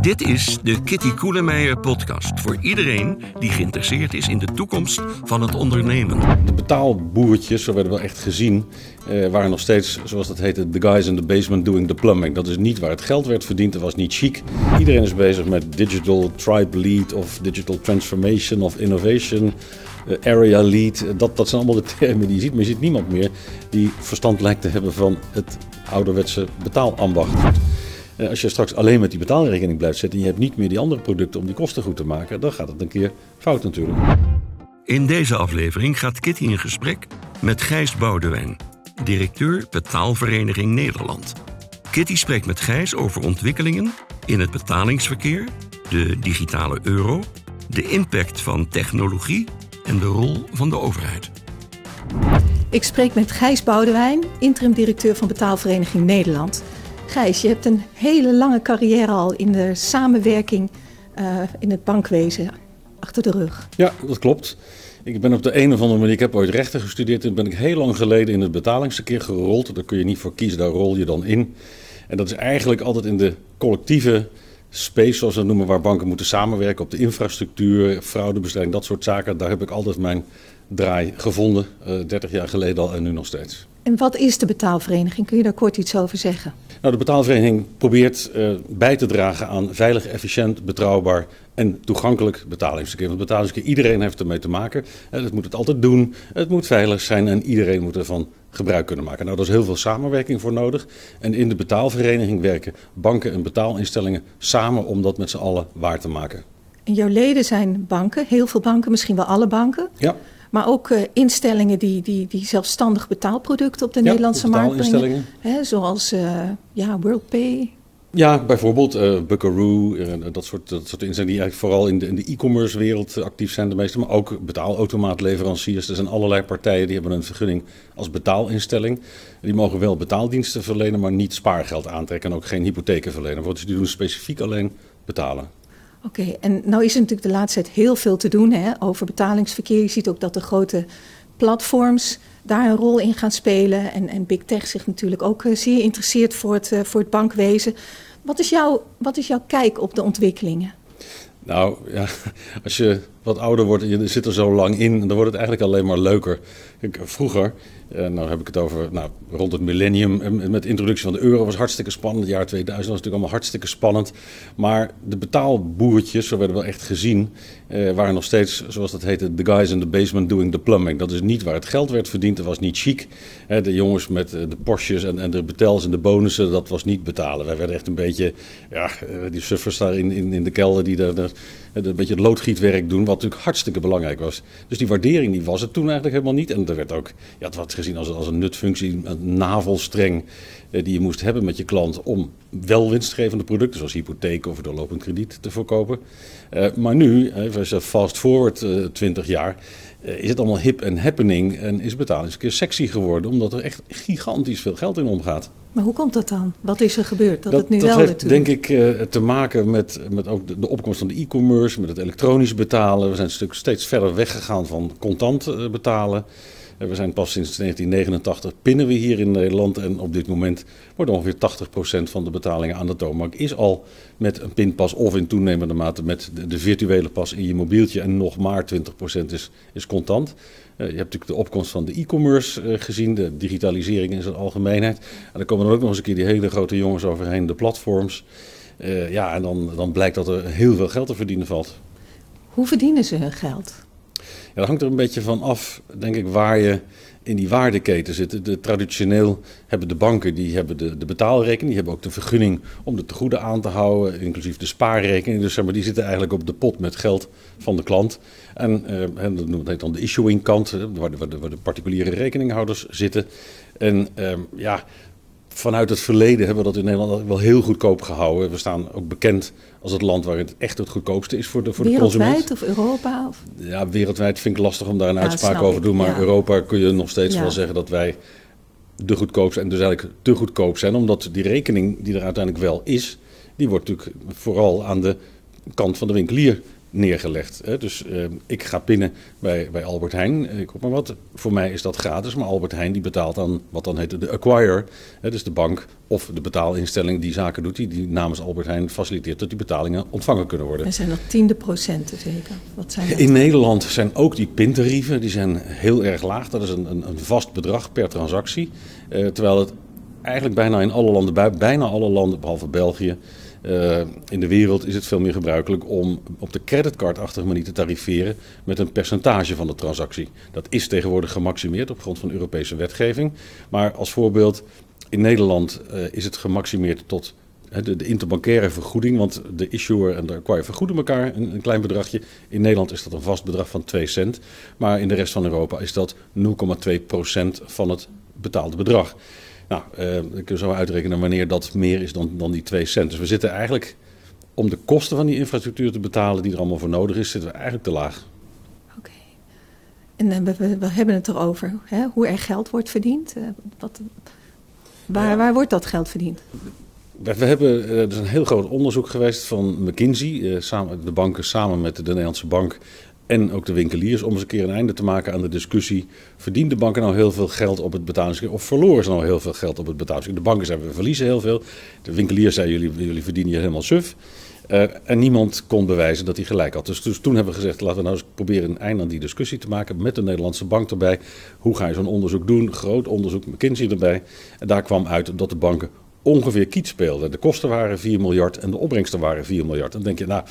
Dit is de Kitty Koelemeijer podcast voor iedereen die geïnteresseerd is in de toekomst van het ondernemen. De betaalboertjes, zo werden wel echt gezien, eh, waren nog steeds, zoals dat heette, the guys in the basement doing the plumbing. Dat is niet waar het geld werd verdiend, dat was niet chic. Iedereen is bezig met digital tribe lead of digital transformation of innovation. eh, area lead, dat, dat zijn allemaal de termen die je ziet. Maar je ziet niemand meer die verstand lijkt te hebben van het ouderwetse betaalambacht. Eh, Als je straks alleen met die betaalrekening blijft zitten en je hebt niet meer die andere producten om die kosten goed te maken, dan gaat het een keer fout natuurlijk. In deze aflevering gaat Kitty in gesprek met Gijs Boudewijn, directeur Betaalvereniging Nederland. Kitty spreekt met Gijs over ontwikkelingen in het betalingsverkeer, de digitale euro, de impact van technologie en de rol van de overheid. Ik spreek met Gijs Boudewijn, interim directeur van Betaalvereniging Nederland. Gijs, je hebt een hele lange carrière al in de samenwerking eh, in het bankwezen achter de rug. Ja, dat klopt. Ik ben op de een of andere manier, ik heb ooit rechten gestudeerd en ben ik heel lang geleden in het betalingsverkeer gerold. Daar kun je niet voor kiezen, daar rol je dan in. En dat is eigenlijk altijd in de collectieve space, zoals we het noemen, waar banken moeten samenwerken op de infrastructuur, fraudebestrijding, dat soort zaken. Daar heb ik altijd mijn draai gevonden, eh 30 jaar geleden al en nu nog steeds. En wat is de betaalvereniging? Kun je daar kort iets over zeggen? Nou, de betaalvereniging probeert eh, bij te dragen aan veilig, efficiënt, betrouwbaar en toegankelijk betalingsverkeer. Want betalingsverkeer, iedereen heeft ermee te maken. Eh, dat moet het altijd doen. Het moet veilig zijn en iedereen moet ervan gebruik kunnen maken. Nou, daar is heel veel samenwerking voor nodig. En in de betaalvereniging werken banken en betaalinstellingen samen om dat met z'n allen waar te maken. En jouw leden zijn banken, heel veel banken, misschien wel alle banken. Ja, Maar ook eh, instellingen die, die, die zelfstandig betaalproducten op de Ja, Nederlandse markt brengen. Hè, zoals eh, ja, WorldPay. Ja, bijvoorbeeld eh Buckaroo, dat soort, dat soort instellingen die eigenlijk vooral in de, in de e-commerce wereld eh, actief zijn de meeste. Maar ook betaalautomaatleveranciers. Er zijn allerlei partijen die hebben een vergunning als betaalinstelling. Die mogen wel betaaldiensten verlenen, maar niet spaargeld aantrekken en ook geen hypotheken verlenen. Dus die doen specifiek alleen betalen. Oké, en nou is er natuurlijk de laatste tijd heel veel te doen hè, over betalingsverkeer. Je ziet ook dat de grote platforms daar een rol in gaan spelen. En, en Big Tech zich natuurlijk ook eh, zeer interesseert voor het, eh, voor het bankwezen. Wat is, jouw, wat is jouw kijk op de ontwikkelingen? Nou ja, als je wat ouder wordt je zit er zo lang in, dan wordt het eigenlijk alleen maar leuker. Kijk, vroeger, eh, nou heb ik het over nou, rond het millennium, en met de introductie van de euro was hartstikke spannend. Het jaar 2000 was natuurlijk allemaal hartstikke spannend. Maar de betaalboertjes, zo werden wel echt gezien, eh, waren nog steeds, zoals dat heette, the guys in the basement doing the plumbing. Dat is niet waar het geld werd verdiend, dat was niet chic. De jongens met eh, de Porsches en, en de betels en de bonussen, dat was niet betalen. Wij werden echt een beetje, ja, eh, die suffers daar in, in, in de kelder die daar, daar eh, een beetje het loodgietwerk doen, natuurlijk hartstikke belangrijk was. Dus die waardering die was het toen eigenlijk helemaal niet. En er werd ook, ja, het werd gezien als, als een nutfunctie, een navelstreng eh, die je moest hebben met je klant om wel winstgevende producten zoals hypotheek of doorlopend krediet te verkopen. Eh, maar nu, je fast forward eh, 20 jaar, is het allemaal hip en happening en is betalingsverkeer sexy geworden omdat er echt gigantisch veel geld in omgaat. Maar hoe komt dat dan? Wat is er gebeurd dat, Dat, het nu dat wel heeft denk ik eh, te maken met, met ook de, de opkomst van de e-commerce, met het elektronisch betalen. We zijn een stuk steeds verder weggegaan van contant eh, betalen. We zijn pas sinds 1989 pinnen we hier in Nederland en op dit moment wordt ongeveer 80% van de betalingen aan de toonbank is al met een pinpas of in toenemende mate met de, de virtuele pas in je mobieltje en nog maar 20% is, is contant. Eh, je hebt natuurlijk de opkomst van de e-commerce eh, gezien, de digitalisering in zijn algemeenheid. En dan komen er ook nog eens een keer die hele grote jongens overheen, de platforms. Eh, ja, en dan, dan blijkt dat er heel veel geld te verdienen valt. Hoe verdienen ze hun geld? Ja, dat hangt er een beetje van af, denk ik, waar je in die waardeketen zit. De, traditioneel hebben de banken die hebben de, de betaalrekening, die hebben ook de vergunning om de tegoeden aan te houden, inclusief de spaarrekening. Dus zeg maar, die zitten eigenlijk op de pot met geld van de klant. En eh, hè, dat heet dan de issuing kant, waar de, waar waar de particuliere rekeninghouders zitten. En ehm, ja, vanuit het verleden hebben we dat in Nederland wel heel goedkoop gehouden. We staan ook bekend als het land waar het echt het goedkoopste is voor de, voor de consument. Wereldwijd of Europa? Of... Ja, wereldwijd vind ik lastig om daar een Ja, uitspraak over te doen. Maar ja. Europa kun je nog steeds Ja. wel zeggen dat wij de goedkoopste en dus eigenlijk te goedkoop zijn. Omdat die rekening die er uiteindelijk wel is, die wordt natuurlijk vooral aan de kant van de winkelier neergelegd. Hè? Dus uh, ik ga binnen bij, bij Albert Heijn, ik roep maar wat. Voor mij is dat gratis, maar Albert Heijn die betaalt aan wat dan heet de acquirer. Hè? Dus de bank of de betaalinstelling die zaken doet, die, die namens Albert Heijn faciliteert dat die betalingen ontvangen kunnen worden. Er zijn nog tiende procenten zeker. Wat zijn In Nederland zijn ook die pintarieven, die zijn heel erg laag. Dat is een, een, een vast bedrag per transactie. Uh, terwijl het eigenlijk bijna in alle landen, bijna alle landen, behalve België, uh, in de wereld is het veel meer gebruikelijk om op de creditcardachtige manier te tariveren met een percentage van de transactie. Dat is tegenwoordig gemaximeerd op grond van Europese wetgeving. Maar als voorbeeld, in Nederland uh, is het gemaximeerd tot de, de, interbankaire vergoeding, want de issuer en de acquirer vergoeden elkaar een, een, klein bedragje. In Nederland is dat een vast bedrag van 2 cent, maar in de rest van Europa is dat 0,2% van het betaalde bedrag. Nou, uh, ik kan zo uitrekenen wanneer dat meer is dan, dan die 2 cent. Dus we zitten eigenlijk, om de kosten van die infrastructuur te betalen die er allemaal voor nodig is, zitten we eigenlijk te laag. Oké. En uh, we, we, hebben het erover, hè, hoe er geld wordt verdiend. Uh, wat, waar, ja. waar wordt dat geld verdiend? We hebben, er is een heel groot onderzoek geweest van McKinsey, samen, de banken samen met de Nederlandse Bank en ook de winkeliers om eens een keer een einde te maken aan de discussie. Verdienen de banken nou heel veel geld op het betalingsverkeer of verloren ze nou heel veel geld op het betalingsverkeer? De banken zeiden we verliezen heel veel. De winkeliers zeiden jullie, jullie verdienen hier helemaal suf. Uh, en niemand kon bewijzen dat hij gelijk had. Dus, dus, toen hebben we gezegd, laten we nou eens proberen een einde aan die discussie te maken. Met de Nederlandse bank erbij. Hoe ga je zo'n onderzoek doen? Groot onderzoek, McKinsey erbij. En daar kwam uit dat de banken ongeveer kiet speelden. De kosten waren 4 miljard en de opbrengsten waren 4 miljard. Dan denk je, nou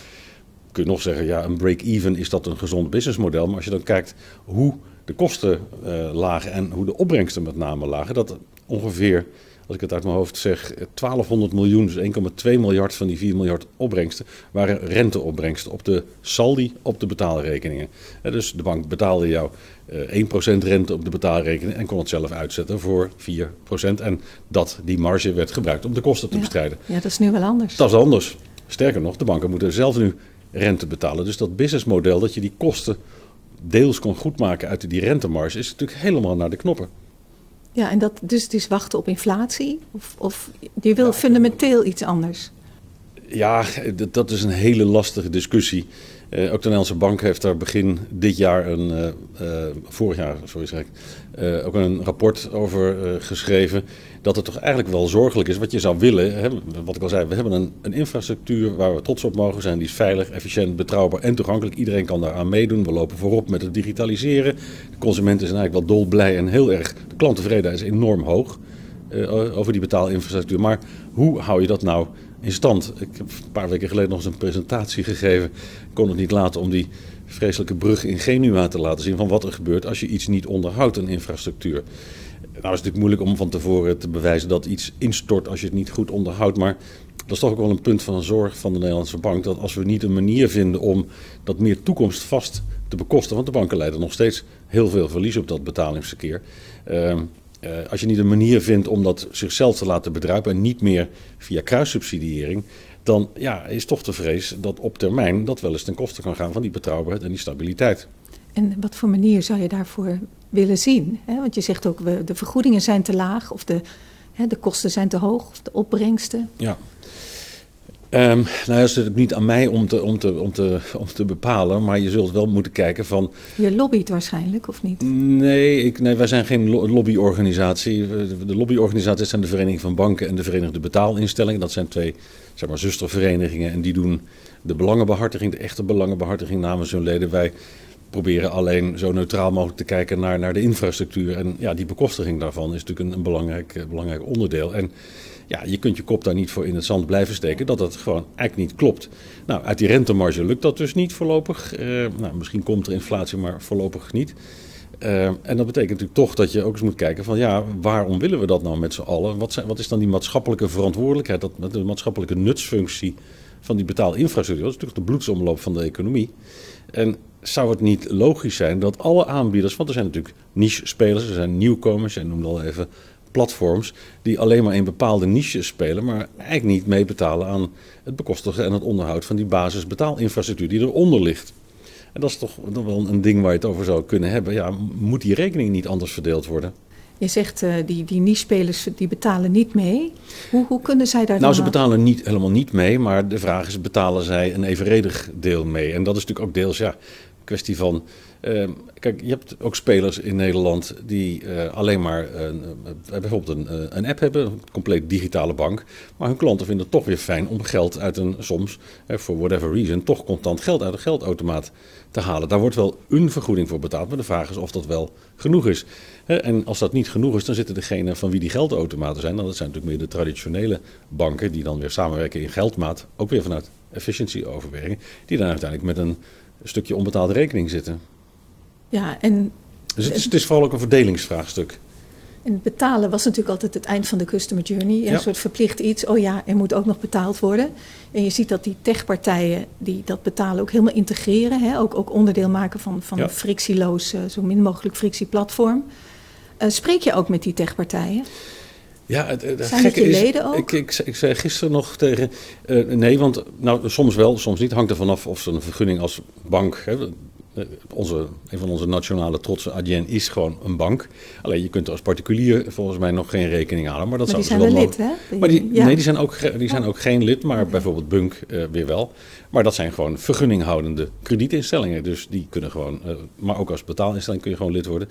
kun je nog zeggen, ja, een break-even is dat een gezond businessmodel. Maar als je dan kijkt hoe de kosten uh, lagen en hoe de opbrengsten met name lagen, dat ongeveer, als ik het uit mijn hoofd zeg, 1200 miljoen, dus 1,2 miljard van die 4 miljard opbrengsten, waren renteopbrengsten op de saldi op de betaalrekeningen. Uh, dus de bank betaalde jou uh, 1% rente op de betaalrekening en kon het zelf uitzetten voor 4%. En dat, die marge werd gebruikt om de kosten te ja. bestrijden. Ja, dat is nu wel anders. Dat is anders. Sterker nog, de banken moeten zelf nu rente betalen. Dus dat businessmodel dat je die kosten deels kon goedmaken uit die rentemarge is natuurlijk helemaal naar de knoppen. Ja, en dat, dus het is wachten op inflatie? Of, of je wil ja, fundamenteel iets anders? Ja, dat is een hele lastige discussie. Uh, ook de Nederlandse Bank heeft daar begin dit jaar een, uh, uh, vorig jaar, sorry zeg ook een rapport over geschreven. Dat het toch eigenlijk wel zorgelijk is wat je zou willen. Hè, wat ik al zei, we hebben een, een, infrastructuur waar we trots op mogen zijn. Die is veilig, efficiënt, betrouwbaar en toegankelijk. Iedereen kan daaraan meedoen. We lopen voorop met het digitaliseren. De consumenten zijn eigenlijk wel dolblij en heel erg. De klanttevredenheid is enorm hoog over die betaalinfrastructuur. Maar hoe hou je dat nou in stand. Ik heb een paar weken geleden nog eens een presentatie gegeven. Ik kon het niet laten om die vreselijke brug in Genua te laten zien van wat er gebeurt als je iets niet onderhoudt, een infrastructuur. Nou is natuurlijk moeilijk om van tevoren te bewijzen dat iets instort als je het niet goed onderhoudt, maar dat is toch ook wel een punt van zorg van de Nederlandse bank. Dat als we niet een manier vinden om dat meer toekomstvast te bekosten, want de banken leiden nog steeds heel veel verlies op dat betalingsverkeer. Uh, uh, als je niet een manier vindt om dat zichzelf te laten bedruipen en niet meer via kruissubsidiëring, dan ja, is toch de vrees dat op termijn dat wel eens ten koste kan gaan van die betrouwbaarheid en die stabiliteit. En wat voor manier zou je daarvoor willen zien? Want je zegt ook, de vergoedingen zijn te laag of de, de kosten zijn te hoog of de opbrengsten. Ja. Um, nou, dat is natuurlijk niet aan mij om te, om, te, om, te, om te bepalen, maar je zult wel moeten kijken van... Je lobbyt waarschijnlijk, of niet? Nee, ik, nee wij zijn geen lobbyorganisatie. De lobbyorganisaties zijn de Vereniging van Banken en de Verenigde Betaalinstellingen. Dat zijn twee zeg maar, zusterverenigingen en die doen de belangenbehartiging, de echte belangenbehartiging namens hun leden. Wij proberen alleen zo neutraal mogelijk te kijken naar, naar de infrastructuur. En ja, die bekostiging daarvan is natuurlijk een, belangrijk, belangrijk onderdeel. En ja, je kunt je kop daar niet voor in het zand blijven steken dat dat gewoon eigenlijk niet klopt. Nou, uit die rentemarge lukt dat dus niet voorlopig. Uh, nou, misschien komt er inflatie, maar voorlopig niet. Uh, en dat betekent natuurlijk toch dat je ook eens moet kijken van ja, waarom willen we dat nou met z'n allen? Wat, zijn, wat is dan die maatschappelijke verantwoordelijkheid, dat, de maatschappelijke nutsfunctie van die betaalinfrastructuur? Dat is natuurlijk de bloedsomloop van de economie. En zou het niet logisch zijn dat alle aanbieders, want er zijn natuurlijk niche-spelers, er zijn nieuwkomers, jij noemde al even platforms die alleen maar in bepaalde niches spelen, maar eigenlijk niet meebetalen aan het bekostigen en het onderhoud van die basisbetaalinfrastructuur die eronder ligt. En dat is toch wel een ding waar je het over zou kunnen hebben. Ja, moet die rekening niet anders verdeeld worden? Je zegt uh, die, die niche-spelers die betalen niet mee. Hoe, hoe kunnen zij daar Nou, ze betalen niet, helemaal niet mee, maar de vraag is: betalen zij een evenredig deel mee? En dat is natuurlijk ook deels ja, een kwestie van Ehm, kijk, je hebt ook spelers in Nederland die uh, alleen maar uh, bijvoorbeeld een, een, app hebben, een compleet digitale bank. Maar hun klanten vinden het toch weer fijn om geld uit een, soms, voor whatever reason, toch contant geld uit een geldautomaat te halen. Daar wordt wel een vergoeding voor betaald, maar de vraag is of dat wel genoeg is. En als dat niet genoeg is, dan zitten degene van wie die geldautomaten zijn, dan dat zijn natuurlijk meer de traditionele banken die dan weer samenwerken in geldmaat, ook weer vanuit efficiency overwegingen, die dan uiteindelijk met een stukje onbetaalde rekening zitten. Ja, en... Dus het is, het is vooral ook een verdelingsvraagstuk. En betalen was natuurlijk altijd het eind van de customer journey. Een soort verplicht iets. Oh ja, er moet ook nog betaald worden. En je ziet dat die techpartijen die dat betalen ook helemaal integreren. Hè? Ook, ook onderdeel maken van, van een frictieloos, zo min mogelijk frictieplatform. Uh, spreek je ook met die techpartijen? Ja, het, het Zijn je is, leden ook? Ik, ik, ik, zei gisteren nog tegen. Uh, nee, want nou, soms wel, soms niet. Hangt er vanaf of ze een vergunning als bank. Hè, onze, een van onze nationale trotsen, Adyen, is gewoon een bank. Alleen je kunt er als particulier volgens mij nog geen rekening halen. Maar, dat maar die zijn wel lid, hè? Maar die, ja. Nee, die zijn ook, die zijn ook geen lid, maar bijvoorbeeld Bunk uh, weer wel. Maar dat zijn gewoon vergunninghoudende kredietinstellingen. Dus die kunnen gewoon, uh, maar ook als betaalinstelling kun je gewoon lid worden.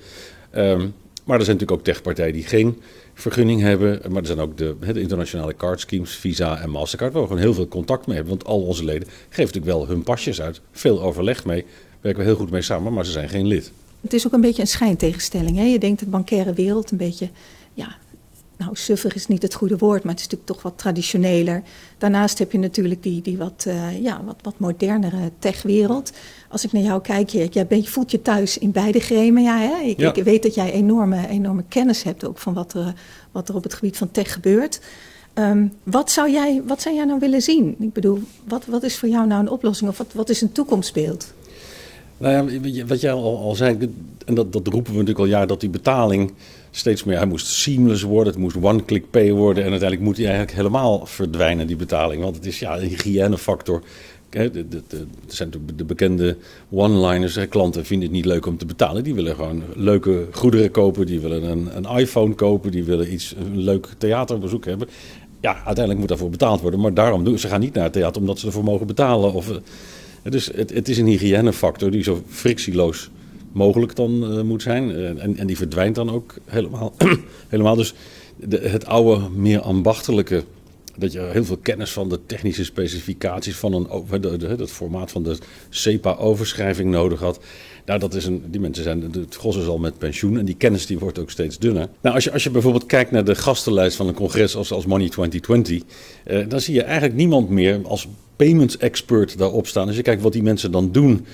Um, maar er zijn natuurlijk ook techpartijen die geen vergunning hebben. Maar er zijn ook de, de internationale card schemes, Visa en Mastercard, waar we gewoon heel veel contact mee hebben. Want al onze leden geven natuurlijk wel hun pasjes uit. Veel overleg mee werken we heel goed mee samen, maar ze zijn geen lid. Het is ook een beetje een schijntegenstelling. Hè? Je denkt de bankaire wereld een beetje, ja, nou suffig is niet het goede woord, maar het is natuurlijk toch wat traditioneler. Daarnaast heb je natuurlijk die, die wat, uh, ja, wat, wat modernere techwereld. Als ik naar jou kijk, je, jij bent, je voelt je thuis in beide gremen. Ja, hè? Ik, ja. ik weet dat jij enorme, enorme kennis hebt ook van wat er, wat er op het gebied van tech gebeurt. Um, wat, zou jij, wat zou jij nou willen zien? Ik bedoel, wat, wat is voor jou nou een oplossing of wat, wat is een toekomstbeeld? Nou ja, wat jij al, al zei, en dat, dat roepen we natuurlijk al jaar, dat die betaling steeds meer, hij moest seamless worden, het moest one-click pay worden en uiteindelijk moet hij eigenlijk helemaal verdwijnen, die betaling. Want het is ja, een hygiënefactor. Er zijn de bekende one-liners. Klanten vinden het niet leuk om te betalen. Die willen gewoon leuke goederen kopen. Die willen een, een iPhone kopen. Die willen iets, een leuk theaterbezoek hebben. Ja, uiteindelijk moet daarvoor betaald worden. Maar daarom doen ze gaan niet naar het theater omdat ze ervoor mogen betalen. Of, dus het, het is een hygiënefactor die zo frictieloos mogelijk dan uh, moet zijn. Uh, en, en die verdwijnt dan ook helemaal. helemaal. Dus de, het oude, meer ambachtelijke, dat je heel veel kennis van de technische specificaties van een, de, het formaat van de CEPA-overschrijving nodig had. Nou, dat is een, die mensen zijn, het gros is al met pensioen en die kennis die wordt ook steeds dunner. Nou, als je, als je bijvoorbeeld kijkt naar de gastenlijst van een congres als, als Money 2020, uh, dan zie je eigenlijk niemand meer als payments expert daarop staan. Als je kijkt wat die mensen dan doen.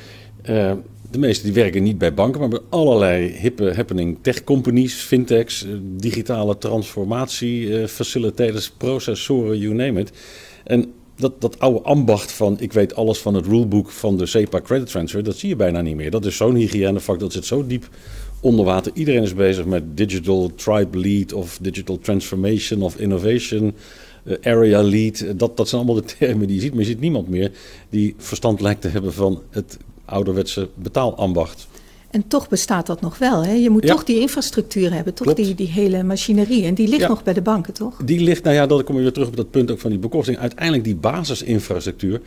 Uh, de meeste die werken niet bij banken, maar bij allerlei hippe happening tech companies, fintechs, digitale transformatie, uh, facilitators, processoren, you name it. En dat, dat oude ambacht van ik weet alles van het rulebook van de SEPA credit transfer, dat zie je bijna niet meer. Dat is zo'n hygiënefactor, dat zit zo diep onder water. Iedereen is bezig met digital tribe lead of digital transformation of innovation. Uh, area lead, dat, dat zijn allemaal de termen die je ziet. Maar je ziet niemand meer die verstand lijkt te hebben van het ouderwetse betaalambacht. En toch bestaat dat nog wel. Hè? Je moet ja. toch die infrastructuur hebben, toch die, die hele machinerie. En die ligt ja. nog bij de banken, toch? Die ligt, nou ja, dan kom je weer terug op dat punt ook van die bekosting. Uiteindelijk die basisinfrastructuur,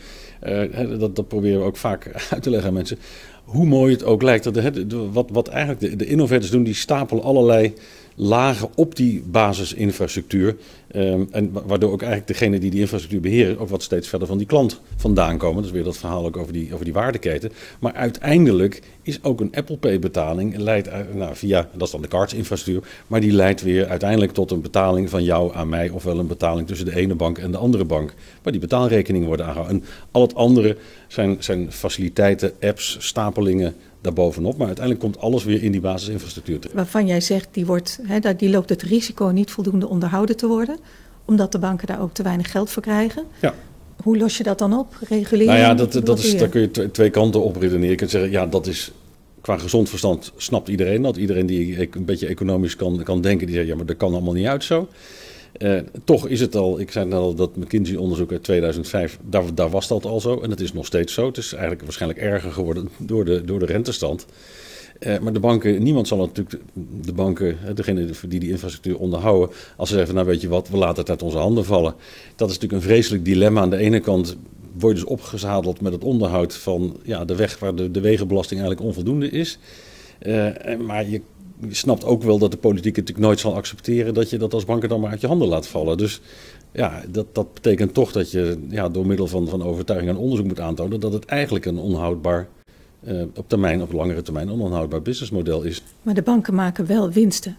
uh, dat, dat proberen we ook vaak uit te leggen aan mensen. Hoe mooi het ook lijkt. Dat de, de, wat, wat eigenlijk de, de innovators doen, die stapelen allerlei lagen op die basisinfrastructuur. Um, en waardoor ook eigenlijk degene die die infrastructuur beheren ook wat steeds verder van die klant vandaan komen. Dat is weer dat verhaal ook over die, over die waardeketen. Maar uiteindelijk is ook een Apple Pay betaling leidt, nou, via, dat is dan de cardsinfrastructuur, maar die leidt weer uiteindelijk tot een betaling van jou aan mij, ofwel een betaling tussen de ene bank en de andere bank. Maar die betaalrekeningen worden aangehouden. En al het andere zijn, zijn faciliteiten, apps, stapelingen daarbovenop. Maar uiteindelijk komt alles weer in die basisinfrastructuur terecht. Waarvan jij zegt, die, wordt, hè, die loopt het risico niet voldoende onderhouden te worden. Omdat de banken daar ook te weinig geld voor krijgen. Ja. Hoe los je dat dan op? Reguleren? Nou ja, dat, dat is, daar kun je twee kanten op redeneren. Je kunt zeggen, ja, dat is qua gezond verstand snapt iedereen dat. Iedereen die een beetje economisch kan, kan denken, die zegt, ja, maar dat kan allemaal niet uit zo. Uh, toch is het al, ik zei net al, dat McKinsey-onderzoek uit 2005, daar, daar, was dat al zo. En dat is nog steeds zo. Het is eigenlijk waarschijnlijk erger geworden door de, door de rentestand. Uh, maar de banken, niemand zal natuurlijk de banken, degene die die infrastructuur onderhouden, als ze zeggen, nou weet je wat, we laten het uit onze handen vallen. Dat is natuurlijk een vreselijk dilemma. Aan de ene kant word je dus opgezadeld met het onderhoud van ja, de weg waar de, de wegenbelasting eigenlijk onvoldoende is. Maar je je snapt ook wel dat de politiek het natuurlijk nooit zal accepteren dat je dat als banken dan maar uit je handen laat vallen. Dus ja, dat, dat betekent toch dat je ja, door middel van, van overtuiging en onderzoek moet aantonen dat het eigenlijk een onhoudbaar, uh, op termijn, op langere termijn, een onhoudbaar businessmodel is. Maar de banken maken wel winsten.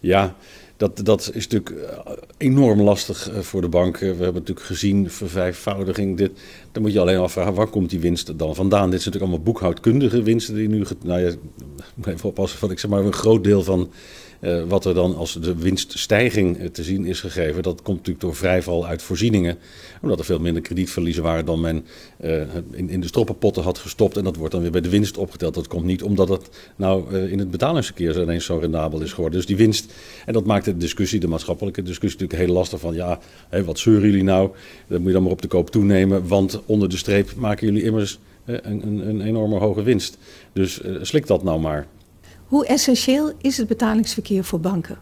Ja, dat, dat is natuurlijk eh, enorm lastig eh, voor de banken. We hebben natuurlijk gezien vervijfvoudiging. Dit, dan moet je alleen afvragen, waar komt die winst dan vandaan? Dit zijn natuurlijk allemaal boekhoudkundige winsten die nu... Nou ja, even oppassen van, ik zeg maar, een groot deel van uh, wat er dan als de winststijging te zien is gegeven, dat komt natuurlijk door vrijval uit voorzieningen. Omdat er veel minder kredietverliezen waren dan men uh, in, in de stroppenpotten had gestopt. En dat wordt dan weer bij de winst opgeteld. Dat komt niet omdat het nou in het betalingsverkeer ineens zo rendabel is geworden. Dus die winst, en dat maakt de discussie, de maatschappelijke discussie natuurlijk heel lastig van ja, hé, wat zeuren jullie nou? Dat moet je dan maar op de koop toenemen, want onder de streep maken jullie immers een, een, een enorme hoge winst. Dus slik dat nou maar. Hoe essentieel is het betalingsverkeer voor banken?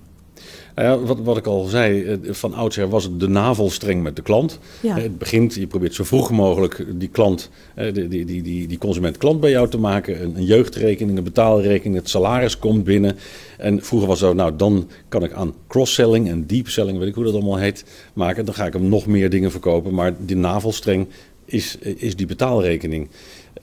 Nou ja, wat, wat ik al zei, eh, van oudsher was het de navelstreng met de klant. Ja. Het begint, je probeert zo vroeg mogelijk die klant, eh, die, die, die, die consument klant bij jou te maken. Een, een jeugdrekening, een betaalrekening, het salaris komt binnen. En vroeger was het zo, nou dan kan ik aan cross-selling en deep-selling, weet ik hoe dat allemaal heet, maken. Dan ga ik hem nog meer dingen verkopen. Maar die navelstreng is, is die betaalrekening.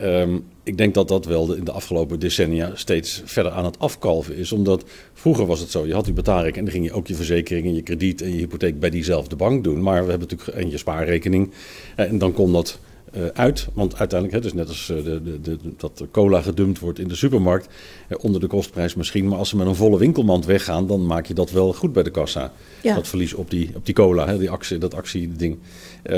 Um, ik denk dat dat wel de, in de afgelopen decennia steeds verder aan het afkalven is. Omdat vroeger was het zo, je had die betaalrekening en dan ging je ook je verzekering en je krediet en je hypotheek bij diezelfde bank doen. Maar we hebben natuurlijk en je spaarrekening en dan kon dat uh, uit. Want uiteindelijk, het is net als uh, de, de, de, dat cola gedumpt wordt in de supermarkt, onder de kostprijs misschien. Maar als ze met een volle winkelmand weggaan, dan maak je dat wel goed bij de kassa. Ja. Dat verlies op die, op die cola, hè, die actie, dat actieding.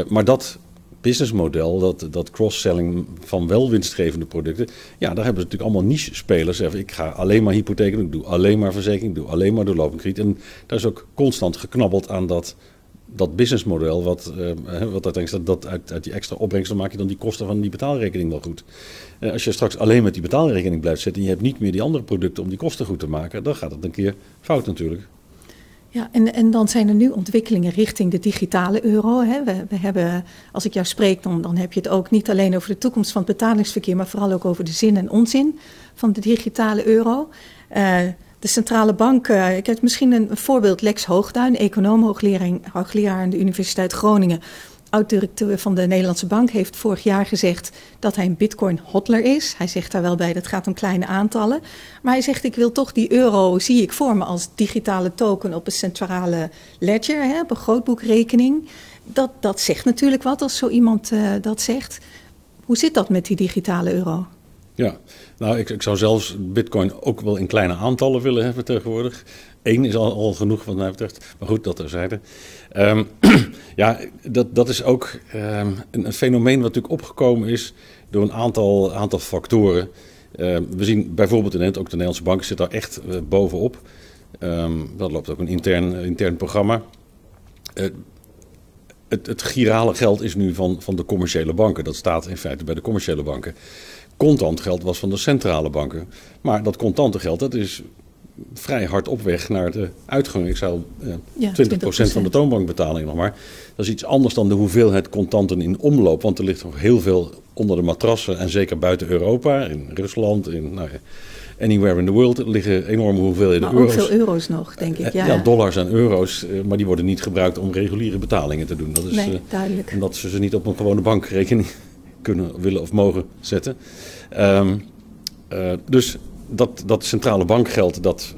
maar dat businessmodel, dat, dat cross-selling van wel winstgevende producten, ja, daar hebben ze natuurlijk allemaal niche-spelers. Ik ga alleen maar hypotheken doen, ik doe alleen maar verzekering, ik doe alleen maar doorlopend krediet. En daar is ook constant geknabbeld aan dat, dat businessmodel, wat, uh, wat uiteindelijk dat uit, uit die extra opbrengst, maak je dan die kosten van die betaalrekening wel goed. Uh, als je straks alleen met die betaalrekening blijft zitten en je hebt niet meer die andere producten om die kosten goed te maken, dan gaat het een keer fout natuurlijk. Ja, en, en dan zijn er nu ontwikkelingen richting de digitale euro. Hè. We, we hebben, als ik jou spreek, dan, dan heb je het ook niet alleen over de toekomst van het betalingsverkeer, maar vooral ook over de zin en onzin van de digitale euro. Uh, de centrale bank, uh, ik heb misschien een voorbeeld, Lex Hoogduin, econoom, hoogleraar aan de Universiteit Groningen oud-directeur van de Nederlandse Bank heeft vorig jaar gezegd dat hij een bitcoin-hodler is. Hij zegt daar wel bij, dat gaat om kleine aantallen. Maar hij zegt, ik wil toch die euro, zie ik voor me als digitale token op een centrale ledger, hè, op een grootboekrekening. Dat, dat zegt natuurlijk wat als zo iemand uh, dat zegt. Hoe zit dat met die digitale euro? Ja, nou, ik, ik zou zelfs bitcoin ook wel in kleine aantallen willen hebben tegenwoordig. Eén is al, genoeg wat mij betreft. Maar goed, dat terzijde. Um, ja, dat, dat is ook um, een, een, fenomeen wat natuurlijk opgekomen is door een aantal, aantal factoren. Um, we zien bijvoorbeeld in het, ook de Nederlandse bank zit daar echt uh, bovenop. dat loopt ook een intern, intern programma. Uh, het, het girale geld is nu van, van de commerciële banken. Dat staat in feite bij de commerciële banken. Contant geld was van de centrale banken. Maar dat contante geld, dat is vrij hard op weg naar de uitgang. Ik zou eh, ja, 20%, 20%, van de toonbankbetaling nog maar. Dat is iets anders dan de hoeveelheid contanten in omloop. Want er ligt nog heel veel onder de matrassen. En zeker buiten Europa, in Rusland, in nou ja, anywhere in the world. Liggen enorme hoeveelheden maar euro's. ook veel euro's nog, denk ik. Ja, ja, dollars en euro's. Eh, maar die worden niet gebruikt om reguliere betalingen te doen. Dat is, nee, duidelijk. Omdat ze ze niet op een gewone bankrekening kunnen, willen of mogen zetten. Um, uh, dus dat, dat centrale bankgeld, dat,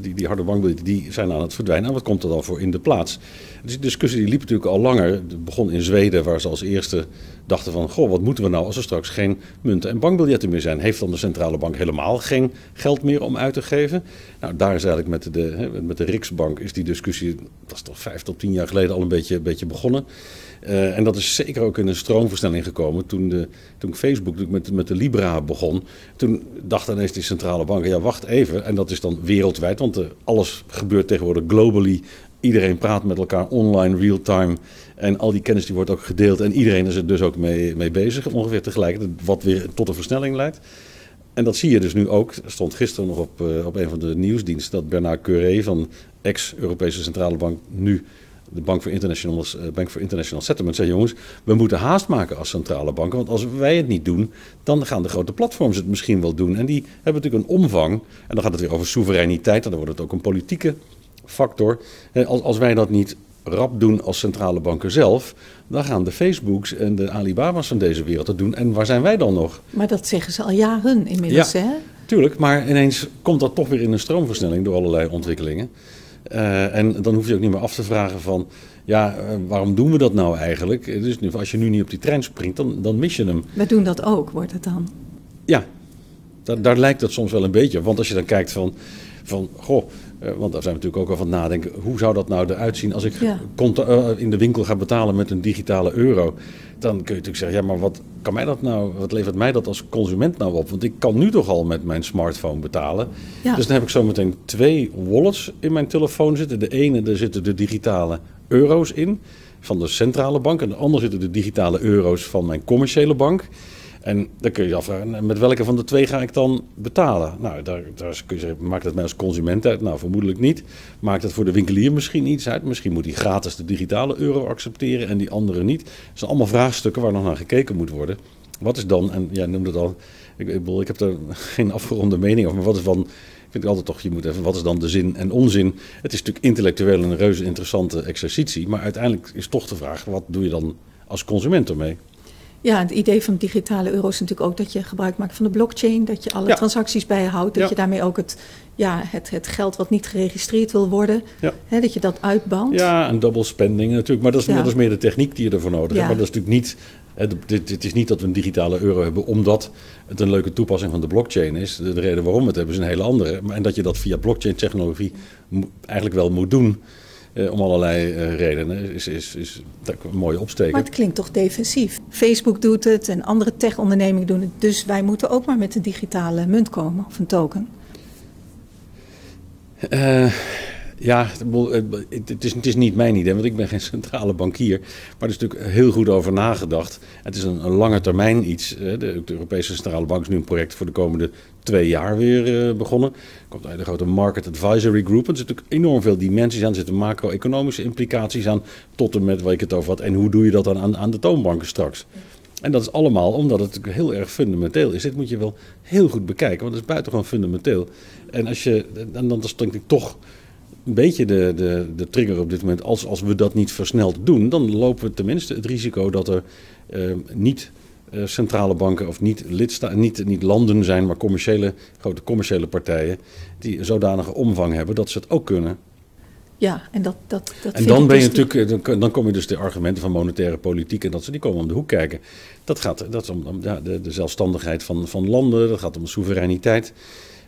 die, die harde bankbiljetten, die zijn aan het verdwijnen. En wat komt er dan voor in de plaats? Dus die discussie die liep natuurlijk al langer. Het begon in Zweden, waar ze als eerste dachten van... goh, wat moeten we nou als er straks geen munten en bankbiljetten meer zijn? Heeft dan de centrale bank helemaal geen geld meer om uit te geven? Nou, daar is eigenlijk met de, met de Riksbank is die discussie... dat is toch vijf tot tien jaar geleden al een beetje, een beetje begonnen... Uh, en dat is zeker ook in een stroomversnelling gekomen toen, de, toen Facebook met, met de Libra begon. Toen dacht ineens die centrale banken, ja wacht even. En dat is dan wereldwijd, want uh, alles gebeurt tegenwoordig globally. Iedereen praat met elkaar online, real-time. En al die kennis die wordt ook gedeeld. En iedereen is er dus ook mee, mee bezig, ongeveer tegelijkertijd. Wat weer tot een versnelling leidt. En dat zie je dus nu ook. Er stond gisteren nog op, uh, op een van de nieuwsdiensten dat Bernard Curé van ex-Europese Centrale Bank, nu de Bank voor International, uh, Bank for International Settlement, zei jongens, we moeten haast maken als centrale banken. Want als wij het niet doen, dan gaan de grote platforms het misschien wel doen. En die hebben natuurlijk een omvang. En dan gaat het weer over soevereiniteit. En dan wordt het ook een politieke factor. Als, als wij dat niet rap doen als centrale banken zelf, dan gaan de Facebooks en de Alibaba's van deze wereld het doen. En waar zijn wij dan nog? Maar dat zeggen ze al jaren inmiddels, ja, hè? Tuurlijk, maar ineens komt dat toch weer in een stroomversnelling door allerlei ontwikkelingen. Uh, en dan hoef je ook niet meer af te vragen van, ja, uh, waarom doen we dat nou eigenlijk? Dus nu, als je nu niet op die trein springt, dan, dan mis je hem. We doen dat ook, wordt het dan? Ja, daar, daar lijkt het soms wel een beetje. Want als je dan kijkt van, van goh, want daar zijn we natuurlijk ook al van nadenken. Hoe zou dat nou eruit zien als ik ja. uh, in de winkel ga betalen met een digitale euro? Dan kun je natuurlijk zeggen, ja, maar wat kan mij dat nou, wat levert mij dat als consument nou op? Want ik kan nu toch al met mijn smartphone betalen. Ja. Dus dan heb ik zo meteen twee wallets in mijn telefoon zitten. De ene, daar zitten de digitale euro's in van de centrale bank. En de andere zitten de digitale euro's van mijn commerciële bank. En dan kun je je afvragen, met welke van de twee ga ik dan betalen? Nou, daar, daar kun je zeggen, maakt het mij als consument uit? Nou, vermoedelijk niet. Maakt het voor de winkelier misschien iets uit? Misschien moet hij gratis de digitale euro accepteren en die andere niet. Dat zijn allemaal vraagstukken waar nog naar gekeken moet worden. Wat is dan, en jij noemde het al, ik, ik, bedoel, ik heb er geen afgeronde mening over, maar wat is dan, ik vind altijd toch, je moet even, wat is dan de zin en onzin? Het is natuurlijk intellectueel een reuze interessante exercitie, maar uiteindelijk is toch de vraag, wat doe je dan als consument ermee? Ja, het idee van digitale euro is natuurlijk ook dat je gebruik maakt van de blockchain. Dat je alle ja. transacties bijhoudt. Dat ja. je daarmee ook het, ja, het, het geld wat niet geregistreerd wil worden, ja. hè, dat je dat uitbandt. Ja, en double spending natuurlijk. Maar dat is, dat is meer de techniek die je ervoor nodig hebt. Maar dat is natuurlijk niet... Dit is niet dat we een digitale euro hebben omdat het een leuke toepassing van de blockchain is. De, de reden waarom we het hebben is een hele andere. En dat je dat via blockchain technologie eigenlijk wel moet doen... Uh, om allerlei uh, redenen is, is, is een mooie opsteken. Maar het klinkt toch defensief. Facebook doet het en andere tech-ondernemingen doen het. Dus wij moeten ook maar met een digitale munt komen of een token. Uh, ja, het is, het is niet mijn idee, want ik ben geen centrale bankier. Maar er is natuurlijk heel goed over nagedacht. Het is een, lange termijn iets. De, Europese Centrale Bank is nu een project voor de komende twee jaar weer uh, begonnen. Komt uit de grote Market Advisory Group. Er zitten natuurlijk enorm veel dimensies aan. Er zitten macro-economische implicaties aan. Tot en met waar ik het over had. En hoe doe je dat dan aan, aan de toonbanken straks? En dat is allemaal omdat het heel erg fundamenteel is. Dit moet je wel heel goed bekijken, want het is buitengewoon fundamenteel. En als je, en dan denk ik toch een beetje de, de, de trigger op dit moment. Als, als we dat niet versneld doen, dan lopen we tenminste het risico dat er uh, niet uh, centrale banken of niet, lidsta niet, niet landen zijn, maar commerciële, grote commerciële partijen die zodanige omvang hebben dat ze het ook kunnen. Ja, en dat, dat, dat en dan ben je dus natuurlijk, dan, dan kom je dus de argumenten van monetaire politiek en dat ze die komen om de hoek kijken. Dat gaat dat is om, om ja, de, de zelfstandigheid van, van landen, dat gaat om soevereiniteit.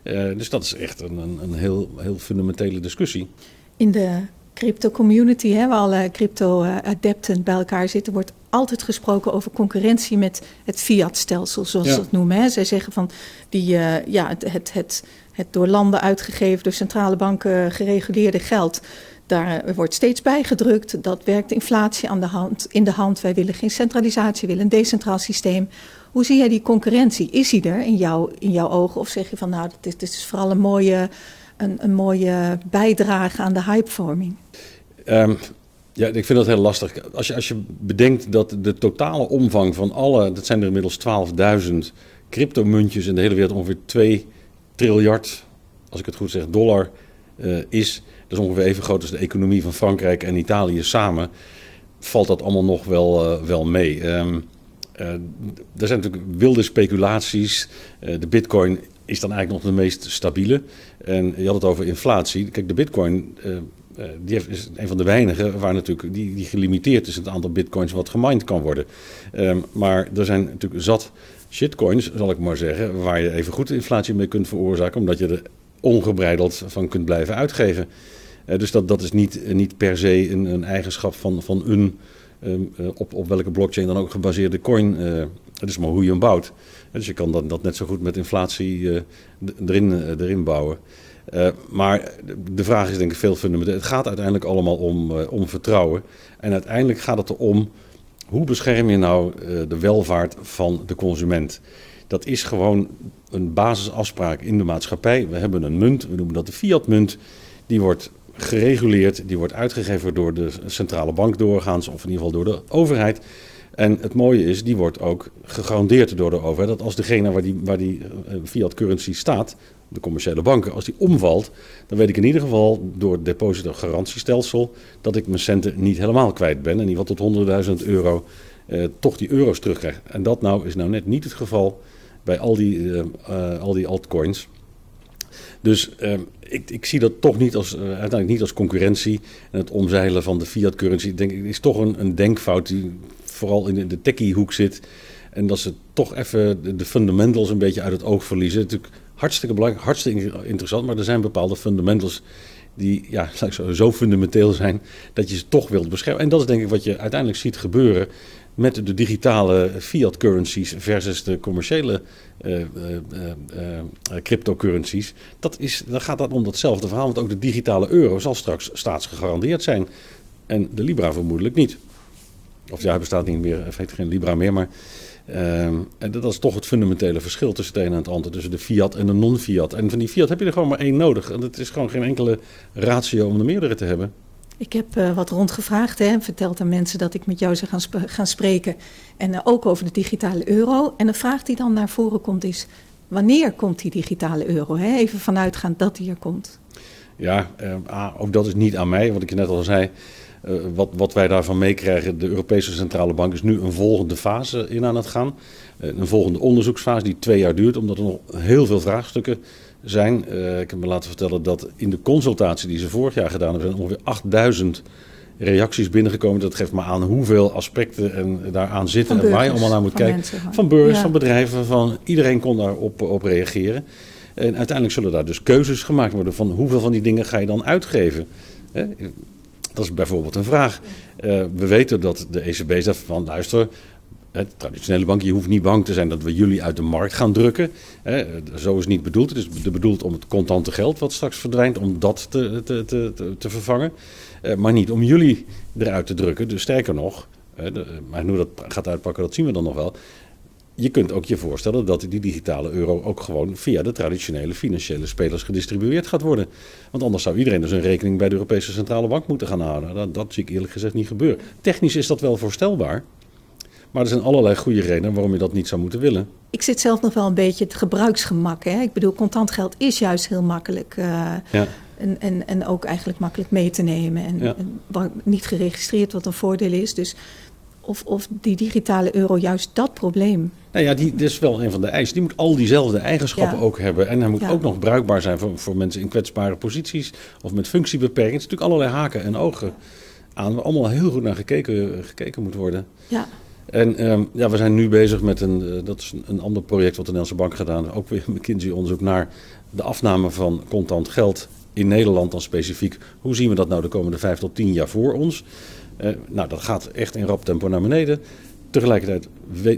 Uh, dus dat is echt een, een, een, heel, heel fundamentele discussie. In de crypto community, hè, waar alle crypto-adepten bij elkaar zitten, wordt altijd gesproken over concurrentie met het fiat-stelsel, zoals ja. ze het noemen. Hè. Zij zeggen van die, uh, ja, het, het, het, het door landen uitgegeven, door centrale banken gereguleerde geld. Daar wordt steeds bijgedrukt. Dat werkt inflatie aan de hand, in de hand. Wij willen geen centralisatie, we willen een decentraal systeem. Hoe zie jij die concurrentie? Is die er in, jou, in jouw ogen? Of zeg je van nou, dit is, vooral een mooie, een, een mooie bijdrage aan de hypevorming? Um, ja, ik vind dat heel lastig. Als je, als je bedenkt dat de totale omvang van alle, dat zijn er inmiddels 12.000 cryptomuntjes in de hele wereld, ongeveer 2 triljard, als ik het goed zeg, dollar uh, is. Dat is ongeveer even groot als de economie van Frankrijk en Italië samen. Valt dat allemaal nog wel, uh, wel mee. Um, er zijn natuurlijk wilde speculaties. Uh, de bitcoin is dan eigenlijk nog de meest stabiele. En je had het over inflatie. Kijk, de bitcoin uh, die is een van de weinigen waar natuurlijk die, die gelimiteerd is het aantal bitcoins wat gemined kan worden. Um, maar er zijn natuurlijk zat shitcoins, zal ik maar zeggen, waar je even goed inflatie mee kunt veroorzaken, omdat je er ongebreideld van kunt blijven uitgeven. dus dat, dat is niet, niet per se een, een eigenschap van, van een Um, uh, op, op welke blockchain dan ook gebaseerde coin. Uh, het is maar hoe je hem bouwt. Dus je kan dat, dat net zo goed met inflatie uh, erin, erin bouwen. maar de vraag is denk ik veel fundamenteel. Het gaat uiteindelijk allemaal om, om vertrouwen. En uiteindelijk gaat het erom hoe bescherm je nou de welvaart van de consument? Dat is gewoon een basisafspraak in de maatschappij. We hebben een munt, we noemen dat de fiat-munt. Die wordt gereguleerd, die wordt uitgegeven door de centrale bank doorgaans, of in ieder geval door de overheid. En het mooie is, die wordt ook gegarandeerd door de overheid. Dat als degene waar die, waar die eh, fiat currency staat, de commerciële banken, als die omvalt, dan weet ik in ieder geval door het depositogarantiestelsel dat ik mijn centen niet helemaal kwijt ben. In ieder geval tot 100.000 euro eh, toch die euro's terugkrijg. En dat nou is nou net niet het geval bij al die, eh, eh, al die altcoins. Dus ehm, ik, ik, zie dat toch niet als, uh, uiteindelijk niet als concurrentie. En het omzeilen van de fiat currency denk ik, is toch een, een denkfout die vooral in de techie hoek zit. En dat ze toch even de, fundamentals een beetje uit het oog verliezen. Natuurlijk hartstikke belangrijk, hartstikke interessant, maar er zijn bepaalde fundamentals die ja, zo fundamenteel zijn dat je ze toch wilt beschermen. En dat is denk ik wat je uiteindelijk ziet gebeuren met de digitale fiat currencies versus de commerciële uh, uh, cryptocurrencies. Dat is, dan gaat dat om datzelfde verhaal. Want ook de digitale euro zal straks staatsgegarandeerd zijn. En de Libra vermoedelijk niet. Of ja, hij bestaat niet meer, heeft geen Libra meer. Maar en dat is toch het fundamentele verschil tussen het een en het ander. Tussen de fiat en de non-fiat. En van die fiat heb je er gewoon maar één nodig. En het is gewoon geen enkele ratio om er meerdere te hebben. Ik heb uh, wat rondgevraagd en verteld aan mensen dat ik met jou zou gaan, gaan spreken. En uh, ook over de digitale euro. En de vraag die dan naar voren komt is: wanneer komt die digitale euro? Hè? Even vanuitgaand dat die er komt. Ja, uh, ook dat is niet aan mij, wat ik je net al zei. wat, wat wij daarvan meekrijgen, de Europese Centrale Bank is nu een volgende fase in aan het gaan. een volgende onderzoeksfase die twee jaar duurt, omdat er nog heel veel vraagstukken zijn. Uh, ik heb me laten vertellen dat in de consultatie die ze vorig jaar gedaan hebben, zijn ongeveer 8000 reacties binnengekomen. Dat geeft me aan hoeveel aspecten en daaraan zitten en waar je allemaal naar moet kijken. van burgers, van bedrijven, van iedereen kon daarop op reageren. En uiteindelijk zullen daar dus keuzes gemaakt worden van hoeveel van die dingen ga je dan uitgeven. Dat is bijvoorbeeld een vraag. Uh, we weten dat de ECB zegt van luister, de traditionele bank, je hoeft niet bang te zijn dat we jullie uit de markt gaan drukken. Zo is het niet bedoeld. Het is bedoeld om het contante geld wat straks verdwijnt, om dat te, te, te, te vervangen. Eh, maar niet om jullie eruit te drukken. Dus sterker nog, maar hoe dat gaat uitpakken, dat zien we dan nog wel. Je kunt ook je voorstellen dat die digitale euro ook gewoon via de traditionele financiële spelers gedistribueerd gaat worden. Want anders zou iedereen dus een rekening bij de Europese Centrale Bank moeten gaan houden. Dat, dat zie ik eerlijk gezegd niet gebeuren. Technisch is dat wel voorstelbaar. Maar er zijn allerlei goede redenen waarom je dat niet zou moeten willen. Ik zit zelf nog wel een beetje het gebruiksgemak. Hè? Ik bedoel, contant geld is juist heel makkelijk. Uh, ja. en, en, en ook eigenlijk makkelijk mee te nemen. En, ja. en niet geregistreerd wat een voordeel is. Dus of, of die digitale euro juist dat probleem. Nou ja, die, is wel een van de eisen. Die moet al diezelfde eigenschappen ja. ook hebben. En hij moet ja. ook nog bruikbaar zijn voor, voor mensen in kwetsbare posities of met functiebeperking. Het is natuurlijk allerlei haken en ogen aan waar allemaal heel goed naar gekeken, gekeken moet worden. Ja. En um, ja, we zijn nu bezig met een, uh, dat is een, ander project wat de Nederlandse Bank gedaan heeft. Ook weer McKinsey-onderzoek naar de afname van contant geld in Nederland dan specifiek. Hoe zien we dat nou de komende vijf tot tien jaar voor ons? Uh, nou, dat gaat echt in rap tempo naar beneden. Tegelijkertijd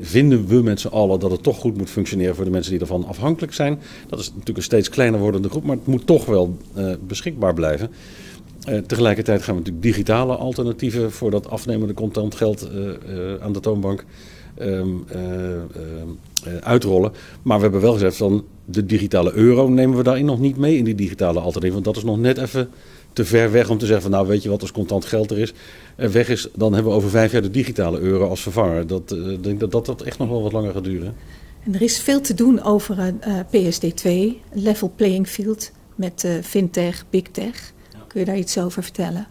vinden we met z'n allen dat het toch goed moet functioneren voor de mensen die ervan afhankelijk zijn. Dat is natuurlijk een steeds kleiner wordende groep, maar het moet toch wel uh, beschikbaar blijven. Uh, tegelijkertijd gaan we natuurlijk digitale alternatieven voor dat afnemende contant geld uh, uh, aan de toonbank um, uitrollen. Maar we hebben wel gezegd van de digitale euro nemen we daarin nog niet mee in die digitale alternatieven. Want dat is nog net even te ver weg om te zeggen van nou weet je wat als contant geld er is. Er weg is, dan hebben we over vijf jaar de digitale euro als vervanger. Dat, ik denk dat, dat dat echt nog wel wat langer gaat duren. En er is veel te doen over PSD2, level playing field met fintech, big tech. Kun je daar iets over vertellen?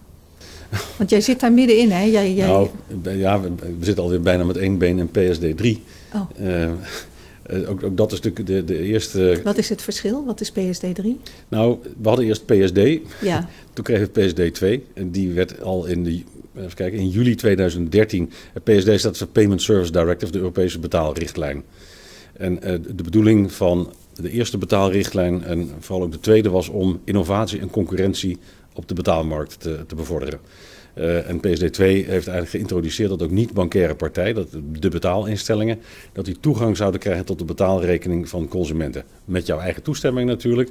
Want jij zit daar middenin, hè? Jij, jij... Nou, ja, we, we, zitten alweer bijna met één been in PSD 3. Oh. Uh, ook, ook, dat is natuurlijk de, de eerste. Wat is het verschil? Wat is PSD 3? Nou, we hadden eerst PSD. Ja. Toen kregen we PSD 2. En die werd al in, de, even kijken, in juli 2013. PSD staat voor Payment Service Directive, de Europese betaalrichtlijn. En uh, de bedoeling van de eerste betaalrichtlijn en vooral ook de tweede was om innovatie en concurrentie op de betaalmarkt te, te bevorderen. Uh, en PSD2 heeft eigenlijk geïntroduceerd dat ook niet-bankaire partijen, dat de betaalinstellingen, dat die toegang zouden krijgen tot de betaalrekening van consumenten. Met jouw eigen toestemming natuurlijk,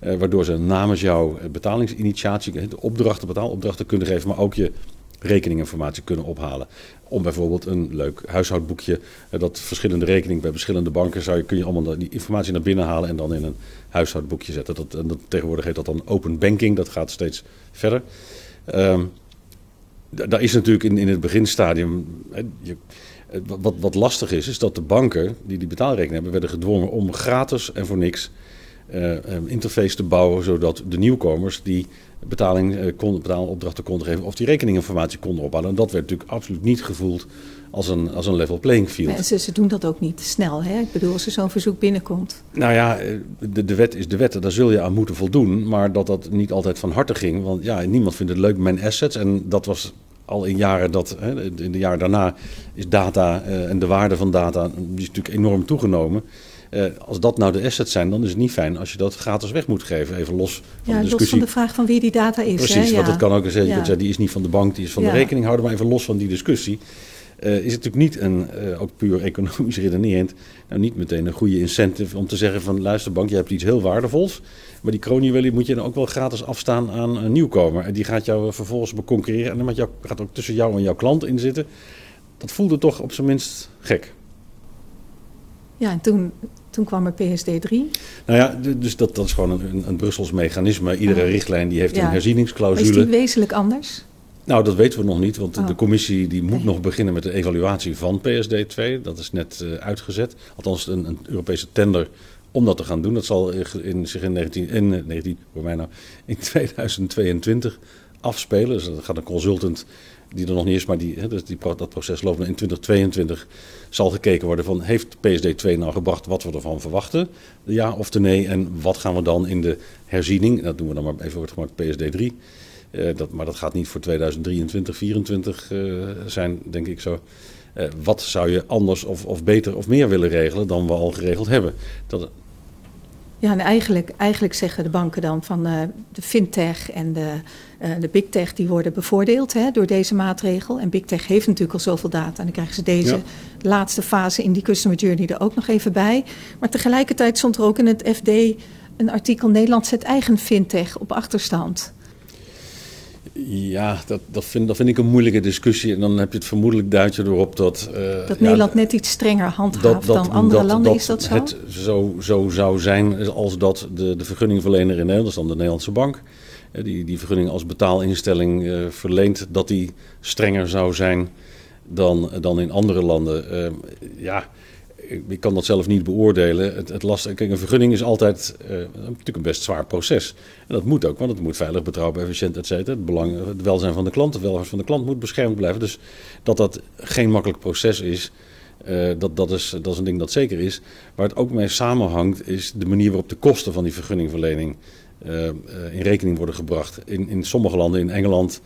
uh, waardoor ze namens jouw betalingsinitiatie de opdrachten, betaalopdrachten kunnen geven, maar ook je rekeninginformatie kunnen ophalen. Om bijvoorbeeld een leuk huishoudboekje, eh, dat verschillende rekeningen bij verschillende banken, zou je, kun je allemaal die informatie naar binnen halen en dan in een huishoudboekje zetten. Dat, en dat, tegenwoordig heet dat dan open banking, dat gaat steeds verder. Um, daar is natuurlijk in, in het beginstadium. Je, wat, wat lastig is, is dat de banken die die betaalrekening hebben, werden gedwongen om gratis en voor niks interface te bouwen, zodat de nieuwkomers die betaling, uh, konden, betaalopdrachten konden geven of die rekeninginformatie konden ophalen. En dat werd natuurlijk absoluut niet gevoeld als een, als een level playing field. En ze, ze doen dat ook niet snel, hè? Ik bedoel, als er zo'n verzoek binnenkomt. Nou ja, de, de wet is de wet, daar zul je aan moeten voldoen. Maar dat dat niet altijd van harte ging. Want ja, niemand vindt het leuk, mijn assets. En dat was al in jaren dat, in de jaren daarna, is data en de waarde van data die is natuurlijk enorm toegenomen. Uh, als dat nou de assets zijn, dan is het niet fijn als je dat gratis weg moet geven. Even los van ja, de discussie. los van de vraag van wie die data is. Precies, hè? want dat kan ook zeggen, ja. die is niet van de bank, die is van de rekeninghouder. Maar even los van die discussie. Uh, is het natuurlijk niet een, uh, ook puur economisch redenerend, nou niet meteen een goede incentive om te zeggen van luister bank, je hebt iets heel waardevols, maar die kroonjuwelie moet je dan ook wel gratis afstaan aan een nieuwkomer. En die gaat jou vervolgens beconcurreren en dan met jou, gaat ook tussen jou en jouw klant in zitten. Dat voelde toch op zijn minst gek. Ja, en toen, toen kwam er PSD3. Nou ja, dus dat, dat is gewoon een, een Brussels mechanisme. Iedere Ah. richtlijn die heeft Ja. een Maar herzieningsclausule. is die wezenlijk anders? Nou, dat weten we nog niet, want Oh. de commissie die moet Nee. nog beginnen met de evaluatie van PSD2. Dat is net uh, uitgezet. Althans, een, een, Europese tender om dat te gaan doen. Dat zal in, zich in, 19, in, 19, voor mij nou, in 2022 afspelen. Dus dat gaat een consultant die er nog niet is, maar die, hè, dus dat proces loopt in 2022. Zal gekeken worden van, heeft PSD2 nou gebracht wat we ervan verwachten? Ja of de nee? En wat gaan we dan in de herziening, dat doen we dan maar even wordt gemaakt PSD3... Uh, dat, maar dat gaat niet voor 2023, 2024 uh, zijn, denk ik zo. Uh, wat zou je anders of, of beter of meer willen regelen dan we al geregeld hebben? Dat... Ja, en eigenlijk, eigenlijk zeggen de banken dan van uh, de fintech en de, uh, de big tech die worden bevoordeeld hè, door deze maatregel. En big tech heeft natuurlijk al zoveel data. En dan krijgen ze deze ja. laatste fase in die customer journey er ook nog even bij. Maar tegelijkertijd stond er ook in het FD een artikel Nederland zet eigen fintech op achterstand. Ja, dat, dat, vind, dat vind ik een moeilijke discussie. En dan heb je het vermoedelijk duidje erop dat... Uh, dat ja, Nederland net iets strenger handhaaft dat, dat, dan andere landen, is dat zo? Het zo, zo zou zijn als dat de, de vergunningverlener in Nederland, dan de Nederlandse bank... die die vergunning als betaalinstelling uh, verleent, dat die strenger zou zijn dan, dan in andere landen. Uh, ja, ik kan dat zelf niet beoordelen. Het, het kijk, een vergunning is altijd uh, natuurlijk een best zwaar proces. En dat moet ook, want het moet veilig, betrouwbaar, efficiënt, et cetera. Het, belang, het welzijn van de klant, het welvaart van de klant moet beschermd blijven. Dus dat dat geen makkelijk proces is, uh, dat, dat, is, dat is een ding dat zeker is. Waar het ook mee samenhangt, is de manier waarop de kosten van die vergunningverlening uh, in rekening worden gebracht. In, in sommige landen, in Engeland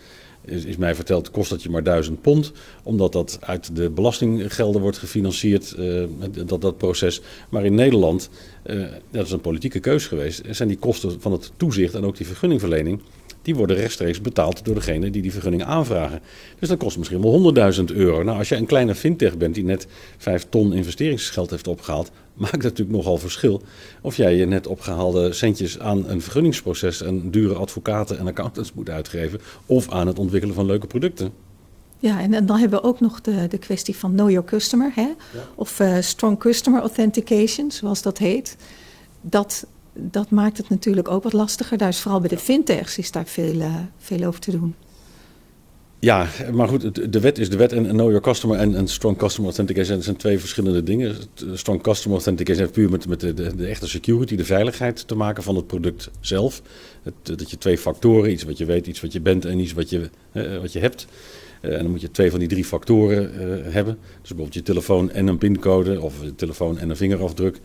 is, mij verteld, kost dat je maar 1000 pond. Omdat dat uit de belastinggelden wordt gefinancierd, uh, dat, dat proces. Maar in Nederland, uh, dat is een politieke keus geweest, zijn die kosten van het toezicht en ook die vergunningverlening, die worden rechtstreeks betaald door degene die die vergunning aanvragen. Dus dat kost misschien wel 100.000 euro. Nou, als je een kleine fintech bent die net 5 ton investeringsgeld heeft opgehaald, maakt het natuurlijk nogal verschil of jij je net opgehaalde centjes aan een vergunningsproces en dure advocaten en accountants moet uitgeven, of aan het ontwikkelen van leuke producten. Ja, en, en dan hebben we ook nog de, de kwestie van know your customer, hè? Ja. of uh, strong customer authentication, zoals dat heet. Dat, dat maakt het natuurlijk ook wat lastiger. Daar is vooral bij de fintechs is daar veel, uh, veel over te doen. Ja, maar goed, de wet is de wet en know your customer en, en strong customer authentication zijn twee verschillende dingen. Strong customer authentication heeft puur met, met de, de, echte security, de veiligheid te maken van het product zelf. Het, dat je twee factoren, iets wat je weet, iets wat je bent en iets wat je, wat je hebt. En dan moet je twee van die drie factoren hebben. Dus bijvoorbeeld je telefoon en een pincode of een telefoon en een vingerafdruk.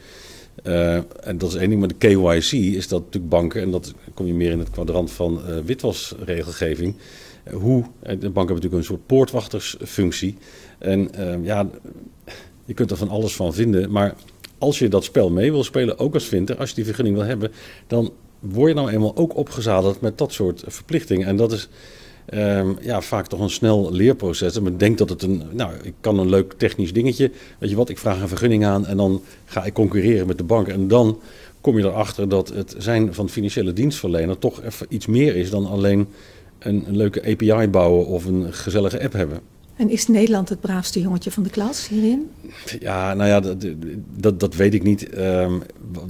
Uh, en dat is één ding, maar de KYC is dat natuurlijk banken, en dat kom je meer in het kwadrant van uh, witwasregelgeving. Uh, hoe, de banken hebben natuurlijk een soort poortwachtersfunctie. En ja, je kunt er van alles van vinden, maar als je dat spel mee wil spelen, ook als vinter, als je die vergunning wil hebben, dan word je nou eenmaal ook opgezadeld met dat soort verplichtingen. En dat is um, ja, vaak toch een snel leerproces. En men denkt dat het een, nou, ik kan een leuk technisch dingetje, weet je wat, ik vraag een vergunning aan en dan ga ik concurreren met de bank. En dan kom je erachter dat het zijn van financiële dienstverlener toch even iets meer is dan alleen een, een leuke API bouwen of een gezellige app hebben. En is Nederland het braafste jongetje van de klas hierin? Ja, nou ja, dat, dat, dat weet ik niet. Ehm,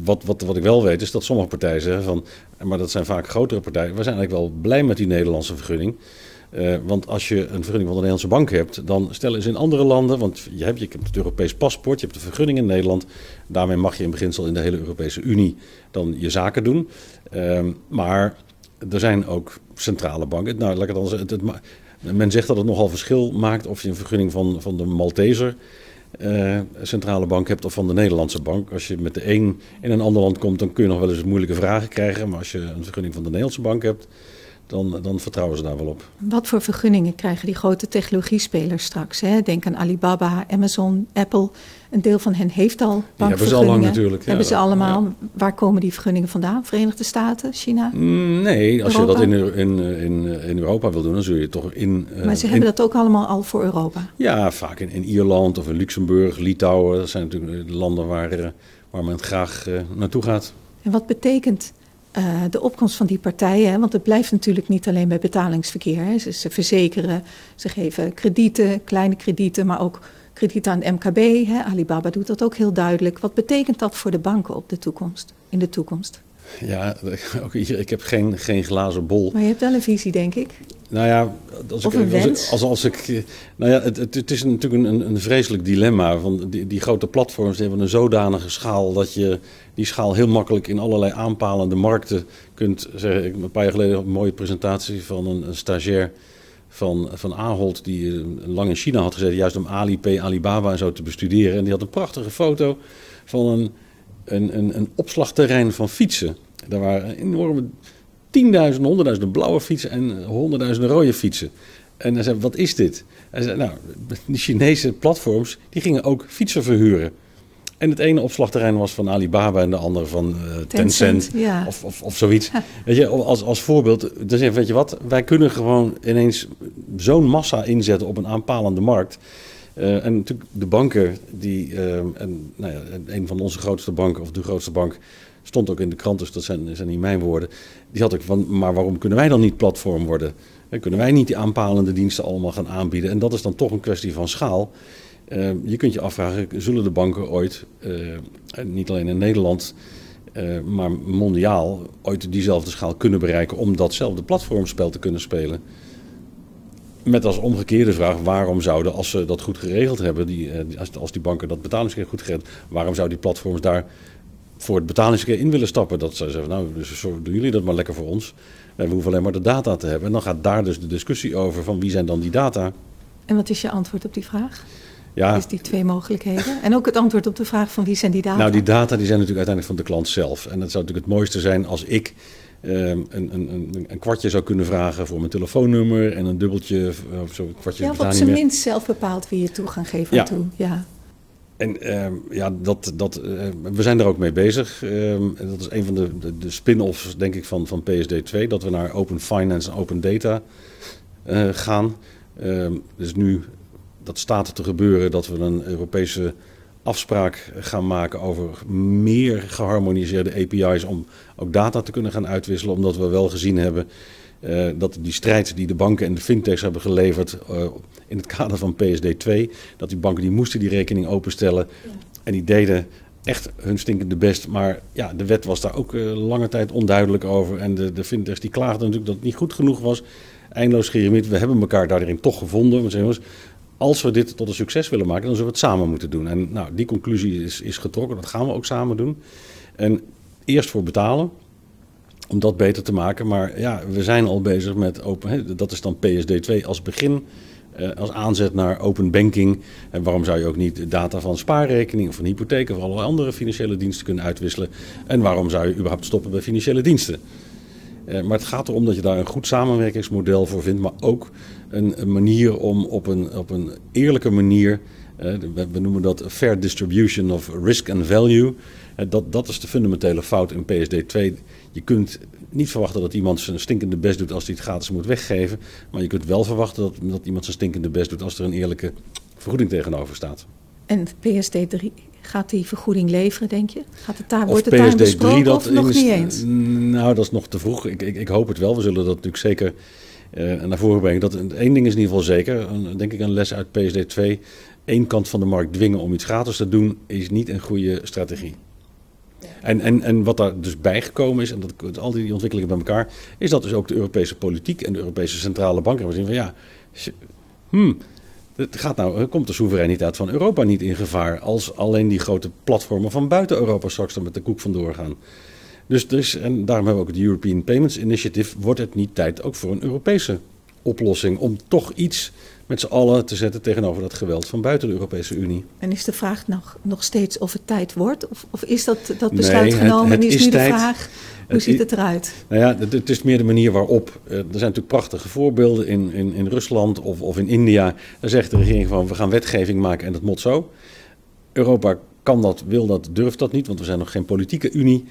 wat, wat, wat ik wel weet is dat sommige partijen zeggen van, maar dat zijn vaak grotere partijen, we zijn eigenlijk wel blij met die Nederlandse vergunning. Uh, want als je een vergunning van de Nederlandse bank hebt, dan stellen ze in andere landen, want je hebt, je hebt het Europees paspoort, je hebt de vergunning in Nederland. Daarmee mag je in beginsel in de hele Europese Unie dan je zaken doen. Uh, maar er zijn ook centrale banken. Nou, laat ik het dan zeggen. Men zegt dat het nogal verschil maakt of je een vergunning van, van de Malteser uh, centrale bank hebt of van de Nederlandse bank. Als je met de een in een ander land komt, dan kun je nog wel eens moeilijke vragen krijgen. Maar als je een vergunning van de Nederlandse bank hebt, dan, dan vertrouwen ze daar wel op. Wat voor vergunningen krijgen die grote technologiespelers straks? Hè? Denk aan Alibaba, Amazon, Apple. Een deel van hen heeft al bankvergunningen. Die hebben ze al lang natuurlijk. Ja, hebben ze allemaal. Waar komen die vergunningen vandaan? Verenigde Staten, China? Mm, nee, als je dat in, in, in, in Europa wil doen, dan zul je toch in... Uh, maar ze hebben dat ook allemaal al voor Europa? Ja, vaak in, in Ierland of in Luxemburg, Litouwen. Dat zijn natuurlijk de landen waar, uh, waar men graag uh, naartoe gaat. En wat betekent uh, de opkomst van die partijen. Want het blijft natuurlijk niet alleen bij betalingsverkeer. Hè. Ze, ze, verzekeren, ze geven kredieten, kleine kredieten, maar ook kredieten aan MKB. Hè. Alibaba doet dat ook heel duidelijk. Wat betekent dat voor de banken op de toekomst, in de toekomst? Ja, ook hier, ik heb geen, geen glazen bol. Maar je hebt wel een visie, denk ik. Nou ja, als of ik? Als, als, ik, nou ja, het, het, is natuurlijk een, een vreselijk dilemma. Van die, die grote platforms hebben een zodanige schaal dat je die schaal heel makkelijk in allerlei aanpalende markten kunt zeggen. Ik een paar jaar geleden een mooie presentatie van een, een stagiair van, van Ahold, die eh, lang in China had gezeten, juist om Alipay, Alibaba en zo te bestuderen. En die had een prachtige foto van een, een, een, een opslagterrein van fietsen. Daar waren enorme tienduizenden, honderdduizenden blauwe fietsen en honderdduizenden rode fietsen. En hij zei, wat is dit? Hij zei, nou, die Chinese platforms, die gingen ook fietsen verhuren. En het ene opslagterrein was van Alibaba en de andere van uh, Tencent, ja. of, of, of zoiets. Weet je, als, als voorbeeld, dus weet je wat, wij kunnen gewoon ineens zo'n massa inzetten op een aanpalende markt. Uh, en natuurlijk de banken, die, uh, en, nou ja, een van onze grootste banken, of de grootste bank, stond ook in de krant, dus dat zijn, zijn niet mijn woorden. Die had ik van, maar waarom kunnen wij dan niet platform worden? En kunnen wij niet die aanpalende diensten allemaal gaan aanbieden? En dat is dan toch een kwestie van schaal. Uh, je kunt je afvragen, zullen de banken ooit, uh, niet alleen in Nederland, uh, maar mondiaal, ooit diezelfde schaal kunnen bereiken om datzelfde platformspel te kunnen spelen? Met als omgekeerde vraag, waarom zouden, als ze dat goed geregeld hebben, die, als, als die banken dat betalingsverkeer goed geregeld waarom zouden die platforms daar voor het betalingsverkeer in willen stappen? Dat ze zeggen, nou, dus doen jullie dat maar lekker voor ons. We hoeven alleen maar de data te hebben. En dan gaat daar dus de discussie over van wie zijn dan die data. En wat is je antwoord op die vraag? Ja. Dus die twee mogelijkheden. En ook het antwoord op de vraag van wie zijn die data? Nou, die data die zijn natuurlijk uiteindelijk van de klant zelf. En dat zou natuurlijk het mooiste zijn als ik um, een, een, een, kwartje zou kunnen vragen voor mijn telefoonnummer en een dubbeltje of zo. Een kwartje ja, op zijn minst zelf bepaalt wie je toegang geeft aan ja. toe. Ja. En uh, ja, dat, dat, uh, we zijn er ook mee bezig. Uh, dat is een van de, de, de spin-offs, denk ik, van, van PSD2. Dat we naar open finance en open data eh, gaan. dus nu dat staat te gebeuren dat we een Europese afspraak gaan maken over meer geharmoniseerde API's om ook data te kunnen gaan uitwisselen. Omdat we wel gezien hebben uh, dat die strijd die de banken en de fintechs hebben geleverd uh, in het kader van PSD2, dat die banken die moesten die rekening openstellen en die deden echt hun stinkende best. Maar ja, de wet was daar ook uh, lange tijd onduidelijk over en de, de fintechs die klaagden natuurlijk dat het niet goed genoeg was. Eindeloos geremiet. We hebben elkaar daarin toch gevonden. We zeggen, als we dit tot een succes willen maken, dan zullen we het samen moeten doen. En nou, die conclusie is, is getrokken. Dat gaan we ook samen doen. En eerst voor betalen, om dat beter te maken. Maar ja, we zijn al bezig met open. Hè, dat is dan PSD2 als begin. Uh, als aanzet naar open banking. En waarom zou je ook niet data van spaarrekening of van hypotheek of allerlei andere financiële diensten kunnen uitwisselen? En waarom zou je überhaupt stoppen bij financiële diensten? Uh, maar het gaat erom dat je daar een goed samenwerkingsmodel voor vindt, maar ook een, manier om op een, op een eerlijke manier, uh, we, noemen dat fair distribution of risk and value. Uh, dat, dat is de fundamentele fout in PSD2. Je kunt niet verwachten dat iemand zijn stinkende best doet als hij het gratis moet weggeven. Maar je kunt wel verwachten dat, dat iemand zijn stinkende best doet als er een eerlijke vergoeding tegenover staat. En PSD3 gaat die vergoeding leveren, denk je? Gaat het daar, wordt het daar besproken dat of nog niet eens? Nou, dat is nog te vroeg. Ik, ik, ik, hoop het wel. We zullen dat natuurlijk zeker en naar voren brengen. Dat, één ding is in ieder geval zeker, een, denk ik een les uit PSD 2. Eén kant van de markt dwingen om iets gratis te doen, is niet een goede strategie. En, en, en wat daar dus bijgekomen is, en dat, al die ontwikkelingen bij elkaar, is dat dus ook de Europese politiek en de Europese centrale bank hebben gezien van ja, hmm, het gaat nou, komt de soevereiniteit van Europa niet in gevaar als alleen die grote platformen van buiten Europa straks er met de koek vandoor gaan. Dus, dus, en daarom hebben we ook het European Payments Initiative, wordt het niet tijd ook voor een Europese oplossing om toch iets met z'n allen te zetten tegenover dat geweld van buiten de Europese Unie. En is de vraag nog, nog steeds of het tijd wordt? Of, of is dat, dat besluit genomen? Het, is, nu de vraag, hoe ziet het eruit? Nou ja, het, het, is meer de manier waarop. Eh, er zijn natuurlijk prachtige voorbeelden in, in, in Rusland of, of in India. Daar zegt de regering van we gaan wetgeving maken en dat moet zo. Europa kan dat, wil dat, durft dat niet, want we zijn nog geen politieke unie.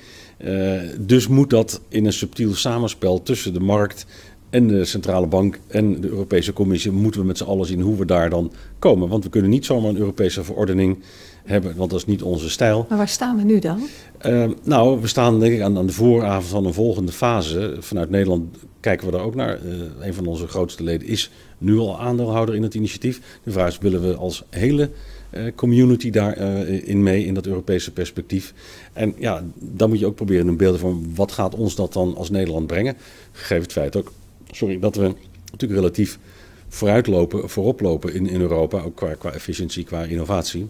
Uh, dus moet dat in een subtiel samenspel tussen de markt en de centrale bank en de Europese Commissie moeten we met z'n allen zien hoe we daar dan komen. Want we kunnen niet zomaar een Europese verordening hebben, want dat is niet onze stijl. Maar waar staan we nu dan? Uh, nou, we staan denk ik aan, aan, de vooravond van een volgende fase. Vanuit Nederland kijken we daar ook naar. Uh, een van onze grootste leden is nu al aandeelhouder in het initiatief. De vraag is, willen we als hele uh, community daarin in mee, in dat Europese perspectief? En ja, dan moet je ook proberen een beeld van wat gaat ons dat dan als Nederland brengen? Gegeven het feit ook sorry, dat we natuurlijk relatief vooruitlopen, voorop lopen in, in Europa, ook qua, qua efficiëntie, qua innovatie.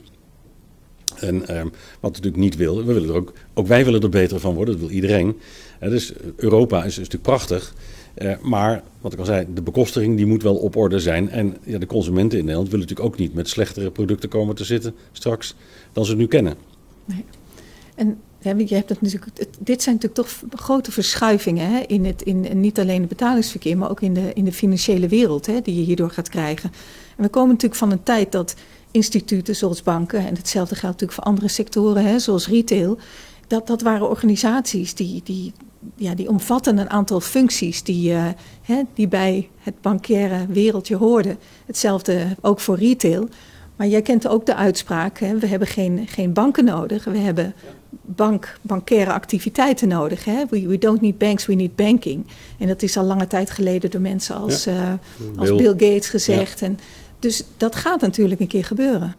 En ehm, wat natuurlijk niet wil, we willen er ook, ook wij willen er beter van worden, dat wil iedereen. dus Europa is, is natuurlijk prachtig, uh, maar wat ik al zei, de bekostiging die moet wel op orde zijn. En ja, de consumenten in Nederland willen natuurlijk ook niet met slechtere producten komen te zitten straks dan ze nu kennen. Nee. En je hebt het natuurlijk, dit zijn natuurlijk toch grote verschuivingen hè, in, het, in, niet alleen het betalingsverkeer, maar ook in de, in de financiële wereld hè, die je hierdoor gaat krijgen. En we komen natuurlijk van een tijd dat instituten zoals banken, en hetzelfde geldt natuurlijk voor andere sectoren hè, zoals retail, dat, dat waren organisaties die, die, ja, die omvatten een aantal functies die, uh, hè, die bij het bankaire wereldje hoorden. Hetzelfde ook voor retail. Maar jij kent ook de uitspraak, hè, we hebben geen, geen banken nodig, we hebben bank, bankaire activiteiten nodig. Hè? We, we don't need banks, we need banking. En dat is al lange tijd geleden door mensen als, uh, als Bill Gates gezegd. En, dus dat gaat natuurlijk een keer gebeuren.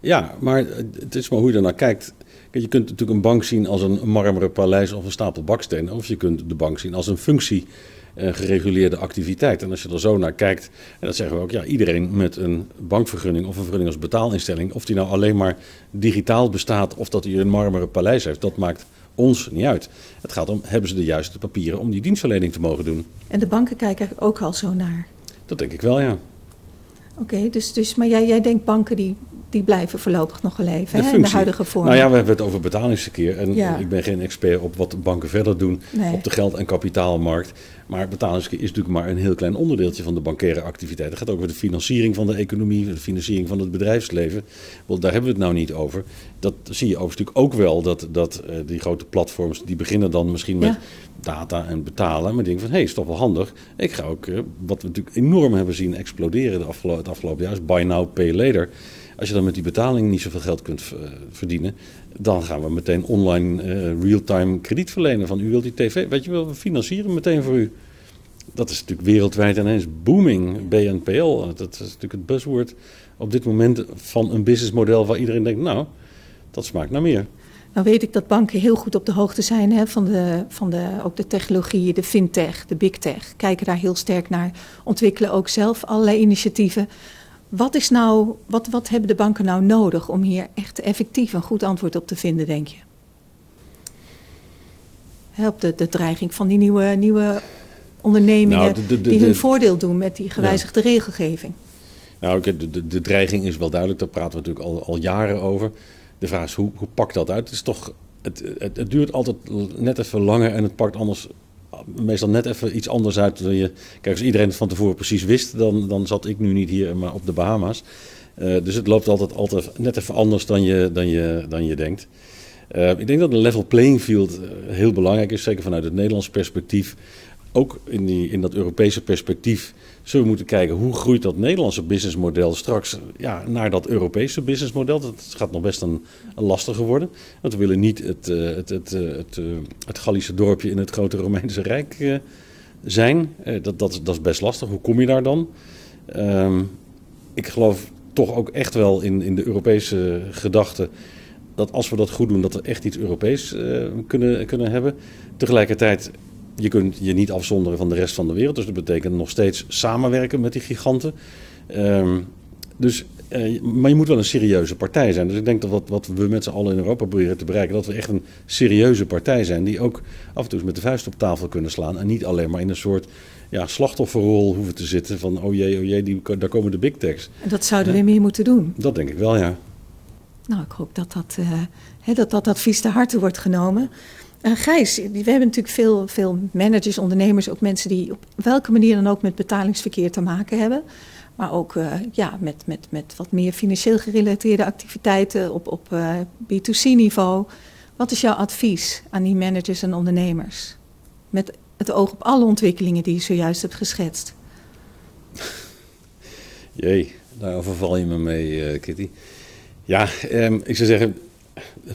Ja, maar het is maar hoe je ernaar kijkt. Je kunt natuurlijk een bank zien als een marmeren paleis of een stapel bakstenen. Of je kunt de bank zien als een functie gereguleerde activiteit. En als je er zo naar kijkt, en dat zeggen we ook, ja, iedereen met een bankvergunning of een vergunning als betaalinstelling, of die nou alleen maar digitaal bestaat of dat hij een marmeren paleis heeft, dat maakt ons niet uit. Het gaat om, hebben ze de juiste papieren om die dienstverlening te mogen doen? En de banken kijken ook al zo naar? Dat denk ik wel, ja. Oké, dus, dus, maar jij, jij denkt banken die die blijven voorlopig nog leven de, hè, in de huidige vorm. Nou ja, we hebben het over betalingsverkeer. En ik ben geen expert op wat banken verder doen op de geld- en kapitaalmarkt. Maar betalingsverkeer is natuurlijk maar een heel klein onderdeeltje van de bankaire activiteit. Het gaat ook over de financiering van de economie, de financiering van het bedrijfsleven. Wel, daar hebben we het nou niet over. Dat zie je overigens natuurlijk ook wel, dat, dat uh, die grote platforms, die beginnen dan misschien met data en betalen. Maar denken van, hé, hey, is toch wel handig. Ik ga ook, uh, wat we natuurlijk enorm hebben zien exploderen de het afgelopen jaar, is buy now, pay later. Als je dan met die betaling niet zoveel geld kunt uh, verdienen, dan gaan we meteen online uh, real-time krediet verlenen. Van u wilt die tv, weet je wel, we financieren meteen voor u. Dat is natuurlijk wereldwijd ineens booming, BNPL. Dat is natuurlijk het buzzword op dit moment van een businessmodel waar iedereen denkt, nou, dat smaakt naar meer. Nou weet ik dat banken heel goed op de hoogte zijn hè, van, de, van de, ook de technologie, de fintech, de big tech. Kijken daar heel sterk naar, ontwikkelen ook zelf allerlei initiatieven. Wat, is nou, wat, wat hebben de banken nou nodig om hier echt effectief een goed antwoord op te vinden, denk je? Help de, de dreiging van die nieuwe, nieuwe ondernemingen nou, die hun voordeel doen met die gewijzigde regelgeving. Nou, de, de, de dreiging is wel duidelijk, daar praten we natuurlijk al, al jaren over. De vraag is, hoe, hoe pakt dat uit? Het, is toch, het, het, het duurt altijd net even langer en het pakt anders meestal net even iets anders uit. Dan je, kijk, als iedereen het van tevoren precies wist, dan, dan zat ik nu niet hier, maar op de Bahama's. Uh, dus het loopt altijd, altijd net even anders dan je, dan je, dan je denkt. Uh, ik denk dat een level playing field eh, heel belangrijk is, zeker vanuit het Nederlands perspectief ook in, die, in dat Europese perspectief zullen we moeten kijken hoe groeit dat Nederlandse businessmodel straks ja, naar dat Europese businessmodel. Dat gaat nog best een, lastiger worden. Want we willen niet het, uh, het, het, uh, het, uh, het Gallische dorpje in het grote Romeinse Rijk zijn. dat, dat, dat is best lastig. Hoe kom je daar dan? Ehm, ik geloof toch ook echt wel in, in de Europese gedachte dat als we dat goed doen, dat we echt iets Europees kunnen, kunnen hebben. Tegelijkertijd je kunt je niet afzonderen van de rest van de wereld. Dus dat betekent nog steeds samenwerken met die giganten. Ehm, dus, uh, maar je moet wel een serieuze partij zijn. Dus ik denk dat wat, wat we met z'n allen in Europa proberen te bereiken, dat we echt een serieuze partij zijn. Die ook af en toe eens met de vuist op tafel kunnen slaan. En niet alleen maar in een soort ja, slachtofferrol hoeven te zitten. Van oh jee, oh jee, die, daar komen de big techs. En dat zouden we meer moeten doen. Dat denk ik wel, ja. Nou, ik hoop dat dat, uh, dat, dat advies te harte wordt genomen. Gijs, we hebben natuurlijk veel, veel managers, ondernemers, ook mensen die op welke manier dan ook met betalingsverkeer te maken hebben. Maar ook uh, ja, met, met, met wat meer financieel gerelateerde activiteiten op, op uh, B2C-niveau. Wat is jouw advies aan die managers en ondernemers? Met het oog op alle ontwikkelingen die je zojuist hebt geschetst. Jee, daar overval je me mee, Kitty. Ja, um, ik zou zeggen,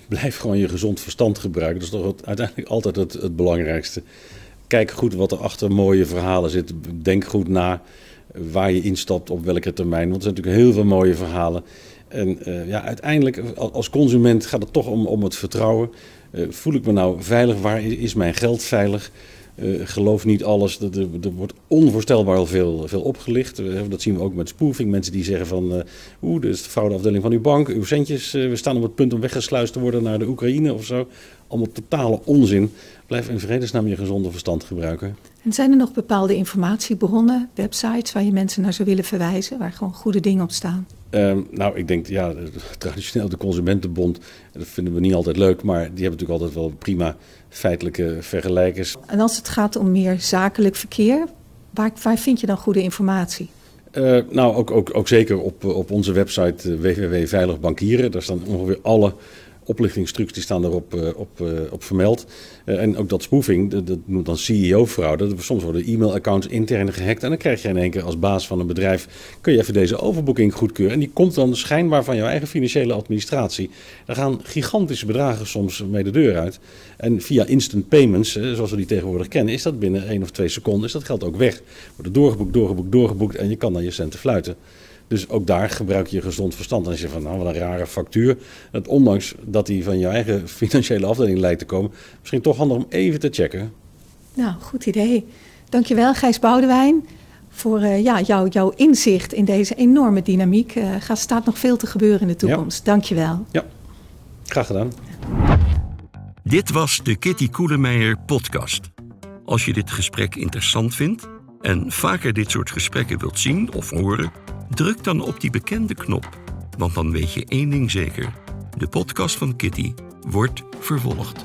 blijf gewoon je gezond verstand gebruiken. Dat is toch uiteindelijk altijd het, belangrijkste. Kijk goed wat er achter mooie verhalen zit. Denk goed na waar je instapt, op welke termijn. Want er zijn natuurlijk heel veel mooie verhalen. En uh, ja, uiteindelijk als consument gaat het toch om, om het vertrouwen. Uh, voel ik me nou veilig? Waar is mijn geld veilig? Uh, geloof niet alles. Er, er, wordt onvoorstelbaar veel, veel opgelicht. dat zien we ook met spoofing. Mensen die zeggen van... Uh, oeh, dit de fraudeafdeling van uw bank. Uw centjes, we staan op het punt om weggesluist te worden naar de Oekraïne of zo. Allemaal totale onzin. Blijf in vredesnaam je gezonde verstand gebruiken. En zijn er nog bepaalde informatiebronnen, websites... waar je mensen naar zou willen verwijzen? Waar gewoon goede dingen op staan? Um, nou, ik denk, ja, traditioneel de Consumentenbond, dat vinden we niet altijd leuk, maar die hebben natuurlijk altijd wel prima feitelijke vergelijkers. En als het gaat om meer zakelijk verkeer, waar, waar vind je dan goede informatie? Uh, nou, ook, ook, ook zeker op, op onze website uh, www.veiligbankieren. Daar staan ongeveer alle oplichtingstrucs die staan erop uh, op, uh, op vermeld. Uh, en ook dat spoofing, dat, dat noemt dan CEO-fraude. Soms worden e-mailaccounts intern gehackt. En dan krijg je in één keer als baas van een bedrijf... kun je even deze overboeking goedkeuren. En die komt dan schijnbaar van jouw eigen financiële administratie. Daar gaan gigantische bedragen soms mee de deur uit. En via instant payments, zoals we die tegenwoordig kennen... is dat binnen één of twee seconden is dat geld ook weg. Wordt doorgeboekt, doorgeboekt, doorgeboekt... en je kan dan je centen fluiten. Dus ook daar gebruik je gezond verstand. En als je van, nou, wat een rare factuur. Dat ondanks dat die van je eigen financiële afdeling lijkt te komen, misschien toch handig om even te checken. Nou, goed idee. Dankjewel, Gijs Boudewijn, voor uh, ja, jou, jouw inzicht in deze enorme dynamiek. Er uh, staat nog veel te gebeuren in de toekomst. Ja. Dankjewel. Ja, graag gedaan. Dit was de Kitty Koelemeijer podcast. Als je dit gesprek interessant vindt en vaker dit soort gesprekken wilt zien of horen, druk dan op die bekende knop. Want dan weet je één ding zeker: de podcast van Kitty wordt vervolgd.